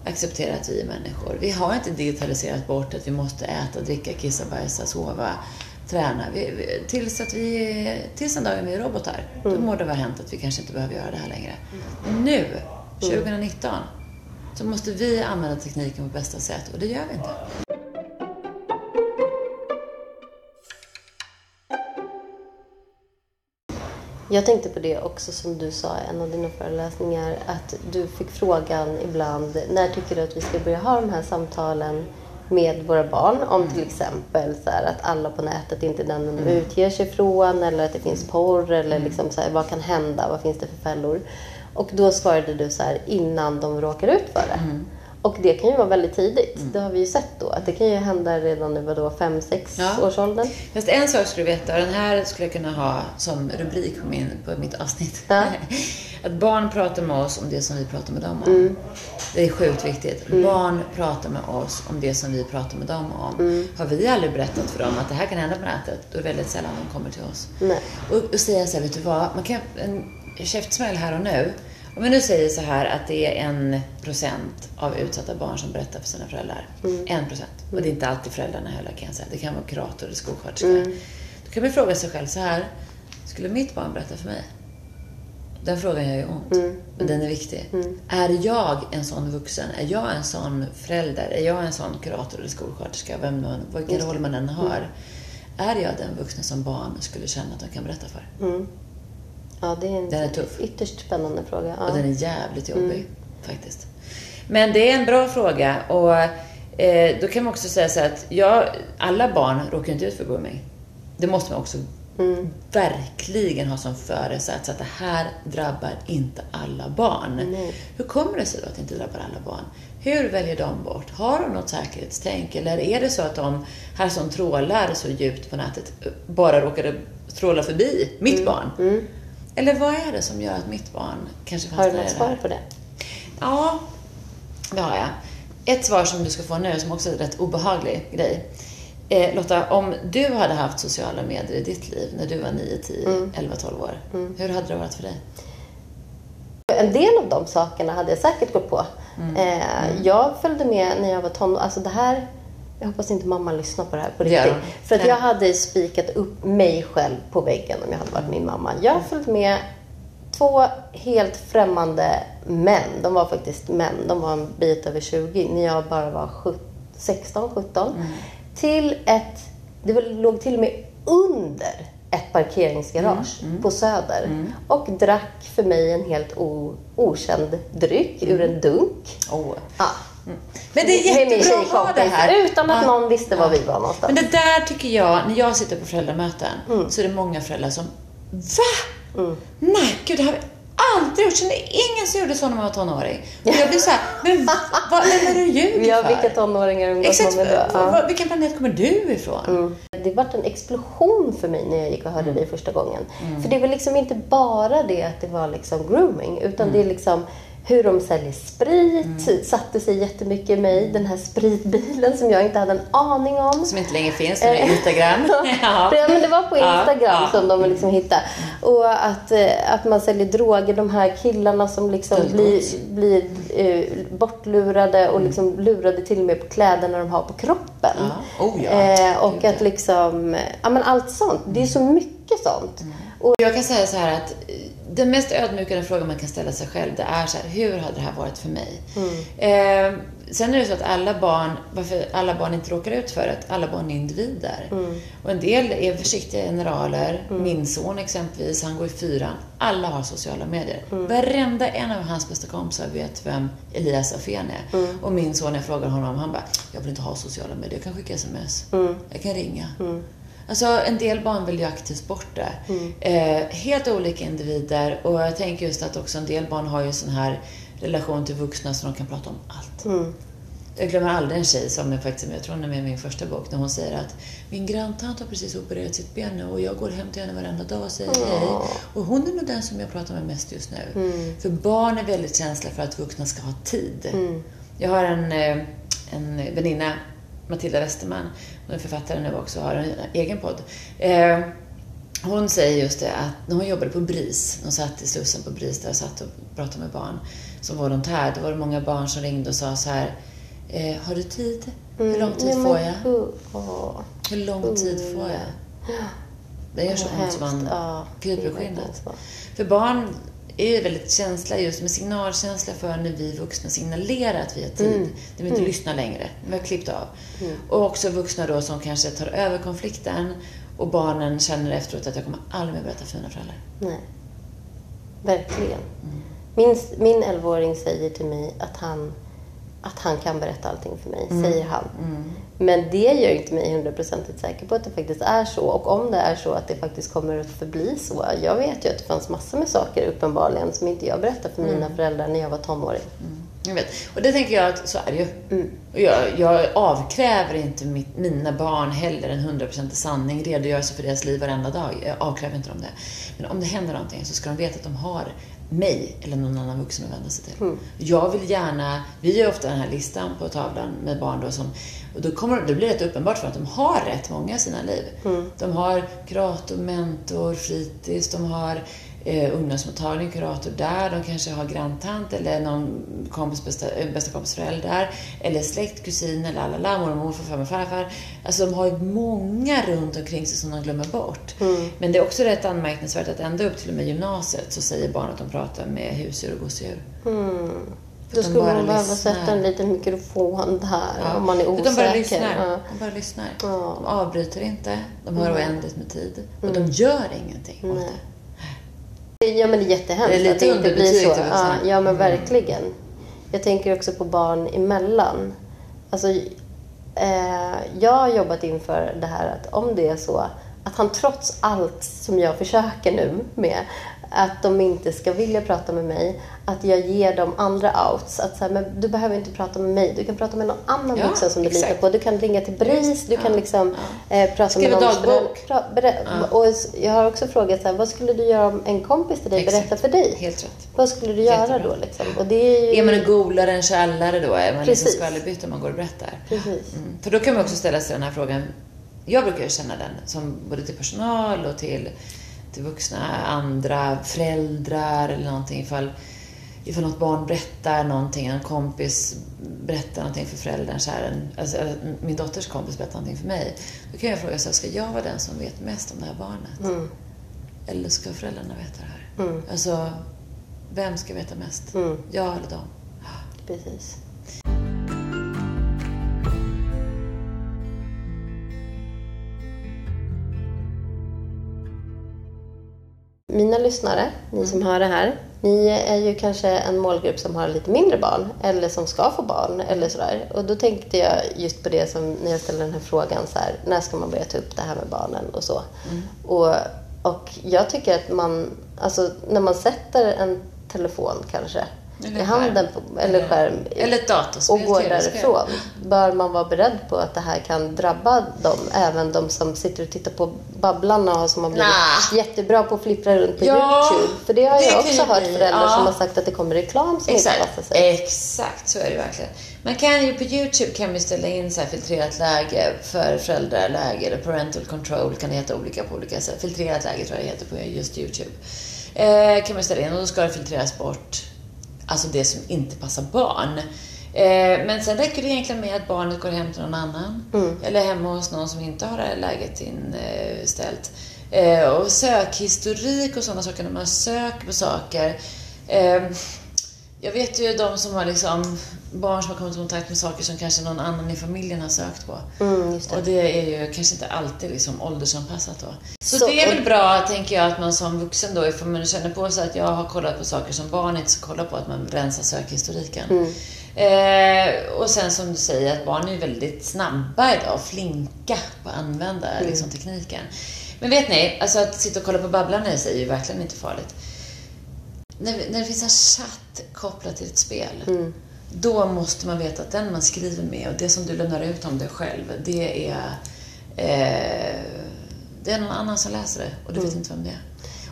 acceptera att vi är människor. Vi har inte digitaliserat bort att vi måste äta, dricka, kissa, bajsa, sova, träna. Vi, vi, tills, att vi, tills den dagen vi är robotar. Då må det vara hänt att vi kanske inte behöver göra det här längre. Men nu, 2019, så måste vi använda tekniken på bästa sätt och det gör vi inte. Jag tänkte på det också som du sa i en av dina föreläsningar. Att du fick frågan ibland, när tycker du att vi ska börja ha de här samtalen med våra barn? Om till exempel så här, att alla på nätet inte är den de utger sig från. Eller att det finns porr. Eller liksom så här, vad kan hända? Vad finns det för fällor? Och då svarade du så här, innan de råkar ut för det. Och det kan ju vara väldigt tidigt. Det har vi ju sett då. Att det kan ju hända redan i vadå, 5-6 Ja. års åldern. Fast en sak skulle du veta, och den här skulle jag kunna ha som rubrik på, min, på mitt avsnitt. Ja. Att barn pratar med oss om det som vi pratar med dem om. Mm. Det är sjukt viktigt. Barn pratar med oss om det som vi pratar med dem om. Mm. Har vi aldrig berättat för dem att det här kan hända på nätet, då är det väldigt sällan de kommer till oss. Nej. Och, och säga så här, vet du vad? Man kan, en käftsmäll här och nu. Om vi nu säger så här att det är en procent av utsatta barn som berättar för sina föräldrar. En procent. Och det är inte alltid föräldrarna heller kan jag säga. Det kan vara kurator eller skolsköterska. Då kan man fråga sig själv så här. Skulle mitt barn berätta för mig? Den frågan gör ju ont. Men den är viktig. Är jag en sån vuxen? Är jag en sån förälder? Är jag en sån kurator eller skolsköterska? Vem man, vilken roll man än har. Är jag den vuxna som barn skulle känna att de kan berätta för? Ja, det är en Den är tuff. ytterst spännande fråga. Ja. Och den är jävligt jobbig, faktiskt. Men det är en bra fråga och eh, då kan man också säga så här att ja, alla barn råkar inte ut för grooming. Det måste man också verkligen ha som föresats att det här drabbar inte alla barn. Hur kommer det sig då att det inte drabbar alla barn? Hur väljer de bort? Har de något säkerhetstänk? Eller är det så att de här som trålar så djupt på nätet bara råkade tråla förbi mitt barn? Eller vad är det som gör att mitt barn kanske Har du fastnar i något det här? svar på det? Ja, det har jag. Ett svar som du ska få nu, som också är en rätt obehaglig grej. Eh, Lotta, om du hade haft sociala medier i ditt liv när du var 9, 10, 11, 12 år, hur hade det varit för dig? En del av de sakerna hade jag säkert gått på. Mm. Eh, jag följde med när jag var tonåring. Alltså det här, jag hoppas inte mamma lyssnar på det här på riktigt. hon. För att jag hade spikat upp mig själv på väggen om jag hade varit min mamma. Jag följde med två helt främmande män. De var faktiskt män. De var en bit över 20 när jag bara var 17, 16, 17. Mm. Till ett, det låg till och med under ett parkeringsgarage Mm, på Söder. Och drack för mig en helt o, okänd dryck ur en dunk. Oh. Ja. Men det är jättebra att ha det här. Utan att Ja. någon visste var vi var någonstans. Men det där tycker jag, när jag sitter på föräldramöten, Mm. så är det många föräldrar som Va? Nej, gud, det har vi aldrig gjort. Kände ingen som gjorde så när man var tonåring. Och jag blir så här, men vad, är du ljuger Ja, för? vilka tonåringar umgås Exakt, man med då? Ja. vilken planet kommer du ifrån? Det vart en explosion för mig när jag gick och Mm. hörde dig första gången. För det var liksom inte bara det att det var liksom grooming, utan Mm. det är liksom hur de säljer sprit, satte sig jättemycket i mig. Den här spritbilen som jag inte hade en aning om. Som inte längre finns, nu är Instagram. ja. Ja, men det var på Instagram ja. som de liksom hittade. Och att, eh, att man säljer droger, de här killarna som liksom blir, blir eh, bortlurade och liksom lurade till och med på kläderna de har på kroppen. Ja. Oh, ja. eh, och att liksom, ja men allt sånt. Det är så mycket sånt. Och, Jag kan säga så här att eh, den mest ödmjukande frågan man kan ställa sig själv, det är så här, hur hade det här varit för mig? Eh, sen är det så att alla barn, varför alla barn inte råkar ut för det, alla barn är individer. Och en del är försiktiga generaler. Min son exempelvis, han går i fyran. Alla har sociala medier. Varenda en av hans bästa kompisar vet vem Elias Afén är. Och min son, jag frågar honom, han bara, jag vill inte ha sociala medier, jag kan skicka sms. Jag kan ringa. Alltså en del barn vill ju aktivt bort det. Eh, helt olika individer och jag tänker just att också en del barn har ju sån här relation till vuxna så de kan prata om allt. Jag glömmer aldrig en tjej som är faktiskt, jag tror hon är med i min första bok, när hon säger att min granntant har precis opererat sitt ben nu och jag går hem till henne varenda dag och säger hej. Och hon är nog den som jag pratar med mest just nu. För barn är väldigt känsliga för att vuxna ska ha tid. Jag har en, eh, en väninna, Matilda Westerman, hon är författare nu också har en egen podd. Eh, hon säger just det att när hon jobbade på BRIS, hon satt i Slussen på BRIS där och satt och pratade med barn som volontär, då var det många barn som ringde och sa så här eh, Har du tid? Hur lång tid Nej, men får jag? gud. Hur lång tid får jag? Det gör så ont så man. Ja, verkligen För barn är ju väldigt känsliga just med signalkänsliga för när vi vuxna signalerar att vi har tid. Mm. De vill inte lyssna längre. Vi har klippt av. Och också vuxna då som kanske tar över konflikten och barnen känner efteråt att jag kommer aldrig mer berätta för mina föräldrar. Nej. Verkligen. Min, min 11-åring säger till mig att han, att han kan berätta allting för mig, säger han. Men det gör inte mig hundraprocentigt säker på att det faktiskt är så. Och om det är så att det faktiskt kommer att förbli så. Jag vet ju att det fanns massor med saker uppenbarligen som inte jag berättade för mina föräldrar när jag var tonåring. Jag vet. Och det tänker jag att så är det ju. Och jag, jag avkräver inte mitt, mina barn heller en hundraprocentig sanning, redogörelse för deras liv varenda dag. Jag avkräver inte dem det. Men om det händer någonting så ska de veta att de har mig eller någon annan vuxen att vända sig till. Jag vill gärna, vi gör ofta den här listan på tavlan med barn då som, och då, kommer, då blir det rätt uppenbart för att de har rätt många i sina liv. De har kurator, mentor, fritids, de har eh, ungdomsmottagning, kurator där. De kanske har granntant eller någon kompis, bästa, eh, bästa kompis föräldrar. Eller släkt, kusiner, lalala, mormor, morfar, farmor, farfar. Alltså de har ju många runt omkring sig som de glömmer bort. Men det är också rätt anmärkningsvärt att ända upp till och med gymnasiet så säger barn att de pratar med husdjur och gosedjur. Då de skulle man behöva lyssnar. sätta en liten mikrofon där om man är osäker. De bara lyssnar. Ja. De bara lyssnar. Ja. De avbryter inte. De har oändligt med tid. Och de gör ingenting åt det. Ja, men det är jättehemskt Det är att det inte blir så. vill Ja, ja, men verkligen. Jag tänker också på barn emellan. Alltså, eh, jag har jobbat inför det här att om det är så att han trots allt som jag försöker nu med, att de inte ska vilja prata med mig, att jag ger dem andra outs. Att så här, men du behöver inte prata med mig, du kan prata med någon annan Ja, vuxen som du exakt. litar på. Du kan ringa till BRIS, du kan liksom eh, prata Skriva med någon dagbok. Pra, berä- Och s- jag har också frågat så här, vad skulle du göra om en kompis till dig Exakt. berättar för dig? Helt rätt. Vad skulle du göra Jättebra. då liksom? Och det är ju... Är man en golare, en tjallare då? Är man liksom Precis. skvallerbytta om man går och berättar? Precis. Mm. För då kan man också ställa sig den här frågan. Jag brukar ju känna den, som både till personal och till, till vuxna, andra, föräldrar eller någonting. Ifall, ifall något barn berättar någonting, en kompis berättar någonting för föräldern, så här, en, alltså, min dotters kompis berättar någonting för mig. Då kan jag fråga så här, ska jag vara den som vet mest om det här barnet? Eller ska föräldrarna veta det här? Alltså, vem ska veta mest? Jag eller dem? Precis. Mina lyssnare, ni som hör det här, ni är ju kanske en målgrupp som har lite mindre barn eller som ska få barn eller sådär. Och då tänkte jag just på det som när jag ställde den här frågan så här, när ska man börja ta upp det här med barnen och så. Och, och jag tycker att man, alltså när man sätter en telefon kanske Eller i handen, på, eller skärm, Eller datorspel, och går därifrån. Bör man vara beredd på att det här kan drabba dem, även de som sitter och tittar på Babblarna och som har blivit Nah. jättebra på att flippra runt på Ja, Youtube? För det har det jag också hört föräldrar ja. som har sagt att det kommer reklam som Exakt, inte passar sig. exakt så är det verkligen. Man kan ju på Youtube kan man ställa in så här filtrerat läge för föräldraläge eller parental control kan det heta olika på olika sätt. Filtrerat läge tror jag det heter på just Youtube. Eh, kan man ställa in och då ska det filtreras bort alltså det som inte passar barn. Eh, men sen räcker det egentligen med att barnet går hem till någon annan. Eller hemma hos någon som inte har det här läget inställt. Eh, och sökhistorik och sådana saker, när man söker på saker. Eh, jag vet ju de som har liksom barn som har kommit i kontakt med saker som kanske någon annan i familjen har sökt på. Mm, det. Och det är ju kanske inte alltid liksom åldersanpassat då. Så, Så- det är väl bra, tänker jag, att man som vuxen då, ifall man känner på sig att jag har kollat på saker som barn inte ska kolla på, att man rensar sökhistoriken. Eh, och sen som du säger, att barn är väldigt snabba idag och flinka på att använda liksom, tekniken. Men vet ni, alltså att sitta och kolla på Babblarna i sig är ju verkligen inte farligt. När, när det finns en chatt kopplat till ett spel, då måste man veta att den man skriver med och det som du lämnar ut om dig själv, det är, eh, det är någon annan som läser det och du vet inte vem det är.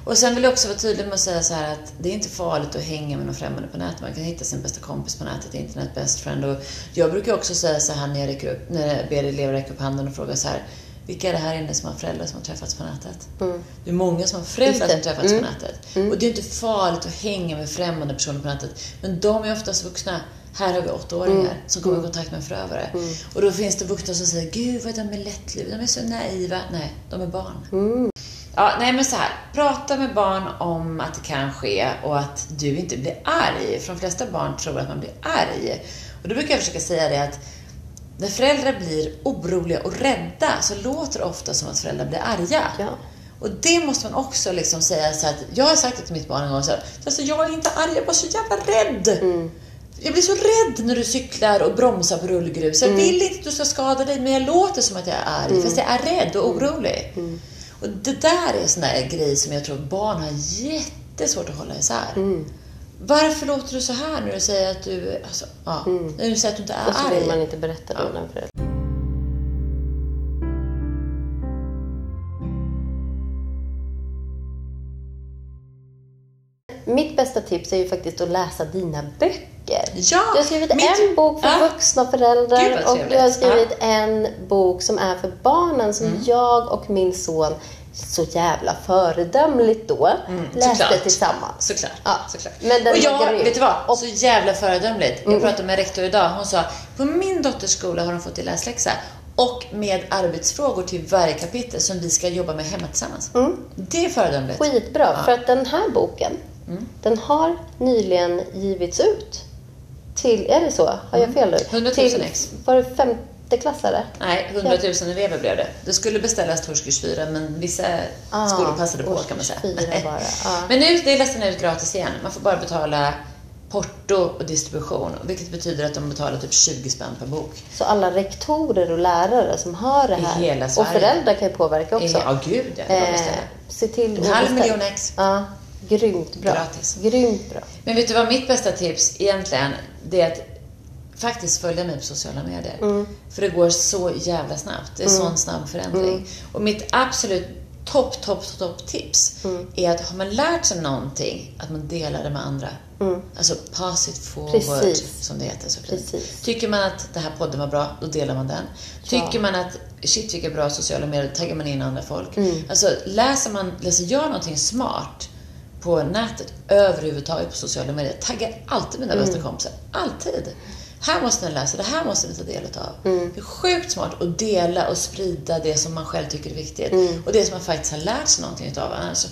Och sen vill jag också vara tydlig med att säga så här att det är inte farligt att hänga med någon främmande på nätet. Man kan hitta sin bästa kompis på nätet, internet best friend. Och jag brukar också säga så här när jag, upp, när jag ber elever räcka upp handen och fråga så här. Vilka är det här inne som har föräldrar som har träffats på nätet? Det är många som har föräldrar som det. träffats på nätet. Och det är inte farligt att hänga med främmande personer på nätet. Men de är oftast vuxna. Här har vi åttaåringar som kommer i kontakt med en förövare. Och då finns det vuxna som säger, Gud vad de är lättlurade, de är så naiva. Nej, de är barn. Ja, nej men så här. Prata med barn om att det kan ske och att du inte blir arg. För de flesta barn tror att man blir arg. Och då brukar jag försöka säga det att när föräldrar blir oroliga och rädda så låter det ofta som att föräldrar blir arga. Ja. Och det måste man också liksom säga så att jag har sagt det till mitt barn en gång så här, alltså jag är inte arg, jag var så jävla rädd. Jag blir så rädd när du cyklar och bromsar på rullgrus. Jag vill inte att du ska skada dig, men jag låter som att jag är arg, fast jag är rädd och orolig. Och det där är en sån där grej som jag tror barn har jättesvårt att hålla isär. Varför låter du så här när du säger att du... Alltså, ja, När du säger att du inte är Mm. Och så vill arg. man inte berätta det innan föräldrar. Mitt bästa tips är ju faktiskt att läsa dina böcker. Ja, Du har skrivit mitt- en bok för Ja. vuxna föräldrar och du har skrivit en bok som är för barnen som Mm. jag och min son så jävla föredömligt då läste Mm, såklart. tillsammans. Såklart. Ja. såklart. Men och jag, grym. vet du vad? Och- Så jävla föredömligt. Jag pratade med rektor idag. Hon sa, på min dotters skola har de fått i läsläxa och med arbetsfrågor till varje kapitel som vi ska jobba med hemma tillsammans. Det är föredömligt. Skitbra, för att den här boken, Mm. den har nyligen givits ut till, är det så? Har jag fel nu? 100 000 till, ex. Var det femteklassare? Nej, 100 000 elever blev det. Det skulle beställas till årskurs 4, men vissa Ah, skolor passade på kan man säga. bara, ah. Men nu är nästan ut gratis igen. Man får bara betala porto och distribution, vilket betyder att de betalar typ 20 spänn per bok. Så alla rektorer och lärare som hör det I här, hela och föräldrar kan ju påverka också. Ja, gud ja. eh, se till En halv miljon ex. Ja, grymt bra. Gratis. Grymt bra. Men vet du vad mitt bästa tips egentligen, det är att faktiskt följa mig på sociala medier. Mm. För det går så jävla snabbt. Det är sån snabb förändring. Mm. Och mitt absolut topp, topp, topp tips Mm. är att har man lärt sig någonting, att man delar det med andra. Alltså pass it forward, Mm. Precis. som det heter så fint. Precis. Tycker man att det här podden var bra, då delar man den. Tycker man att shit vilka bra sociala medier, då taggar man in andra folk. Mm. Alltså läser man, läser jag någonting smart på nätet, överhuvudtaget på sociala medier, taggar alltid mina Mm. bästa kompisar. Alltid. Här måste ni läsa, det här måste ni ta del av. Mm. Det är sjukt smart att dela och sprida det som man själv tycker är viktigt. Mm. Och det som man faktiskt har lärt sig någonting utav. Annars,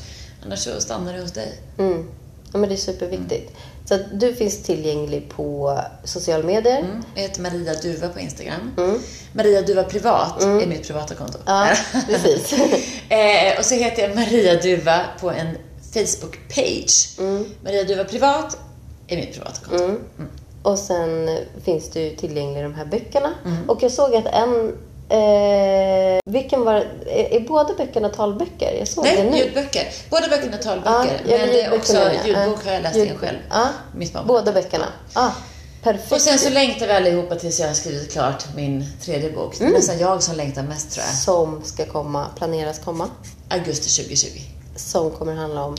annars så stannar det hos dig. Mm. Ja, men det är superviktigt. Så att du finns tillgänglig på sociala medier. Mm. Jag heter Maria Duva på Instagram. Maria Duva privat är mitt privata konto. Mm. Ja, precis. eh, och så heter jag Maria Duva på en Facebook-page. Mm. Maria Duva privat är mitt privata konto. Och sen finns du ju tillgänglig i de här böckerna. Mm. Och jag såg att en... Eh, vilken var... Är, är båda böckerna talböcker? Jag såg det Nej, nu. ljudböcker. Båda böckerna är talböcker. ja, men det är också ljudbok har jag läst ljud- in själv. Ja, Mitt barn. båda böckerna. Ja, perfekt. Och sen så längtar vi allihopa tills jag har skrivit klart min tredje bok. Mm. Det är nästan jag som längtar mest tror jag. Som ska komma, planeras komma. Augusti 2020. Som kommer handla om...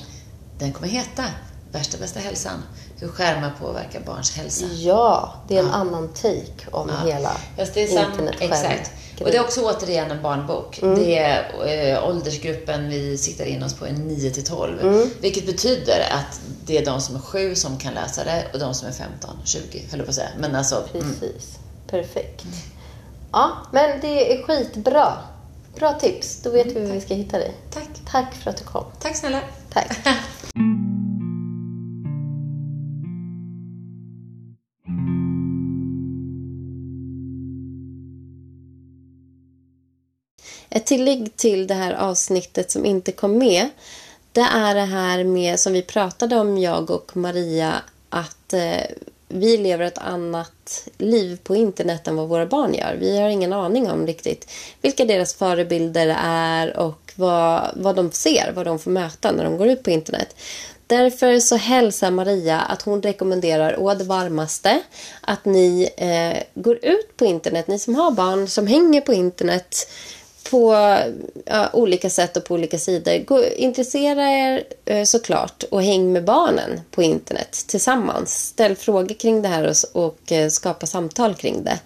Den kommer heta Värsta bästa hälsan. Hur skärmar påverkar barns hälsa. Ja, det är en annan take om hela Fast det är. Exakt. Och det är också återigen en barnbok. Mm. Det är eh, åldersgruppen vi siktar in oss på är 9 till 12. Mm. Vilket betyder att det är de som är 7 som kan läsa det och de som är 15, 20 höll jag på att säga. Men alltså, mm. Precis. Perfekt. Ja, men det är skitbra. Bra tips. Då vet vi var vi ska hitta dig. tack. Tack för att du kom. Tack snälla. Tack. Ett tillägg till det här avsnittet som inte kom med det är det här med som vi pratade om, jag och Maria, att eh, vi lever ett annat liv på internet än vad våra barn gör. Vi har ingen aning om riktigt vilka deras förebilder är och vad, vad de ser, vad de får möta när de går ut på internet. Därför så hälsar Maria att hon rekommenderar å det varmaste att ni eh, går ut på internet, ni som har barn som hänger på internet på ja, olika sätt och på olika sidor. Gå, intressera er eh, såklart och häng med barnen på internet tillsammans. Ställ frågor kring det här och, och eh, skapa samtal kring det.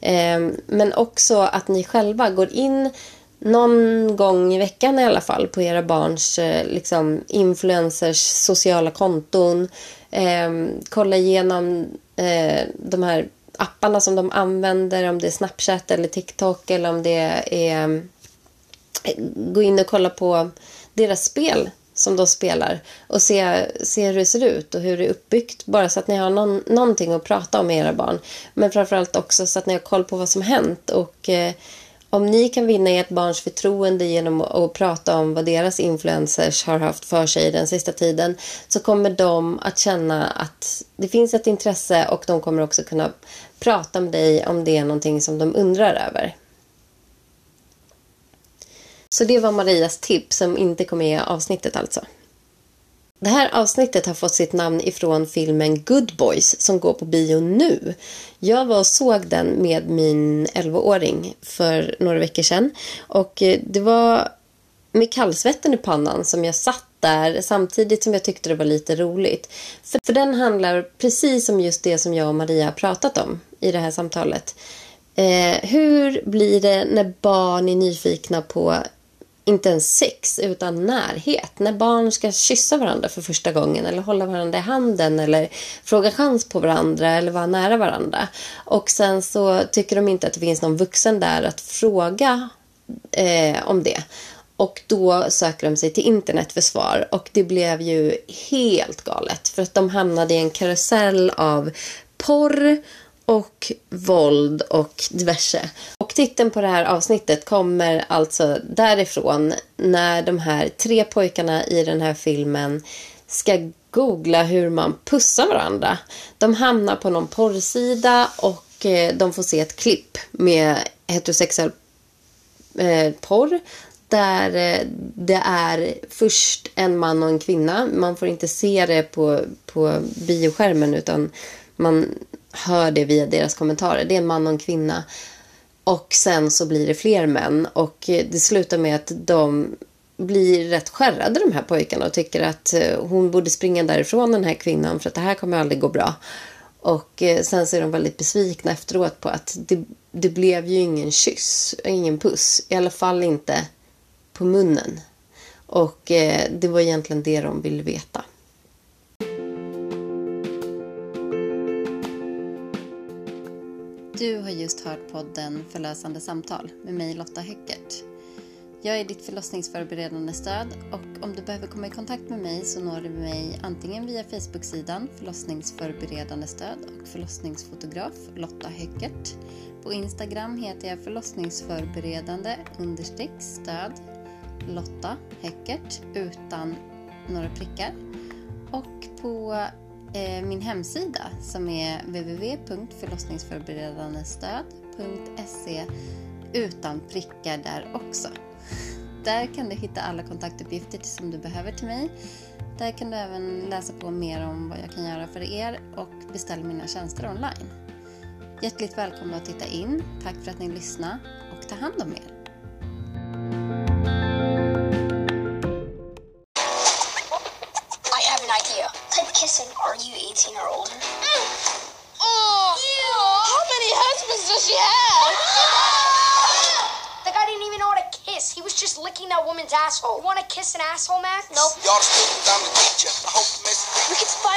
Eh, men också att ni själva går in någon gång i veckan i alla fall på era barns eh, liksom, influencers sociala konton. Eh, kolla igenom eh, de här apparna som de använder, om det är Snapchat eller TikTok eller om det är gå in och kolla på deras spel som de spelar och se, se hur det ser ut och hur det är uppbyggt. Bara så att ni har någon, någonting att prata om med era barn. Men framförallt också så att ni har koll på vad som hänt. Och eh, om ni kan vinna ert barns förtroende genom att, prata om vad deras influencers har haft för sig den sista tiden så kommer de att känna att det finns ett intresse och de kommer också kunna prata med dig om det är någonting som de undrar över. Så det var Marias tips som inte kom med i avsnittet alltså. Det här avsnittet har fått sitt namn ifrån filmen Good Boys som går på bio nu. Jag var och såg den med min 11-åring för några veckor sedan. Och eh, det var med kallsvetten i pannan som jag satt där samtidigt som jag tyckte det var lite roligt. För, för den handlar precis om just det som jag och Maria har pratat om i det här samtalet. Eh, hur blir det när barn är nyfikna på inte ens sex, utan närhet. När barn ska kyssa varandra för första gången eller hålla varandra i handen eller fråga chans på varandra eller vara nära varandra. Och sen så tycker de inte att det finns någon vuxen där att fråga eh, om det. Och då söker de sig till internet för svar. Och det blev ju helt galet. För att de hamnade i en karusell av porr och våld och diverse. Och titeln på det här avsnittet kommer alltså därifrån när de här tre pojkarna i den här filmen ska googla hur man pussar varandra. De hamnar på någon porrsida och eh, de får se ett klipp med heterosexuell eh, porr där eh, det är först en man och en kvinna. Man får inte se det på, på bioskärmen utan man hör det via deras kommentarer. Det är en man och en kvinna. Och sen så blir det fler män. Och eh, det slutar med att de blir rätt skärrade de här pojkarna och tycker att eh, hon borde springa därifrån den här kvinnan för att det här kommer aldrig gå bra. Och eh, sen så är de väldigt besvikna efteråt på att det, det blev ju ingen kyss, ingen puss. I alla fall inte på munnen. Och det var egentligen det de ville veta. Just hört podden Förlösande samtal med mig Lotta Höckert. Jag är ditt förlossningsförberedande stöd och om du behöver komma i kontakt med mig så når du mig antingen via Facebook-sidan Förlossningsförberedande stöd och förlossningsfotograf Lotta Höckert. På Instagram heter jag förlossningsförberedande understreck stöd Lotta Höckert utan några prickar. Och på Eh, min hemsida som är www.förlossningsförberedandestöd.se utan prickar där också. Där kan du hitta alla kontaktuppgifter som du behöver till mig. Där kan du även läsa på mer om vad jag kan göra för er och beställa mina tjänster online. Hjärtligt välkomna att titta in. Tack för att ni lyssnade och ta hand om er. Just licking that woman's asshole. You want to kiss an asshole, Max? Nope. Y'all student, I'm the teacher. I hope Miss... We can spy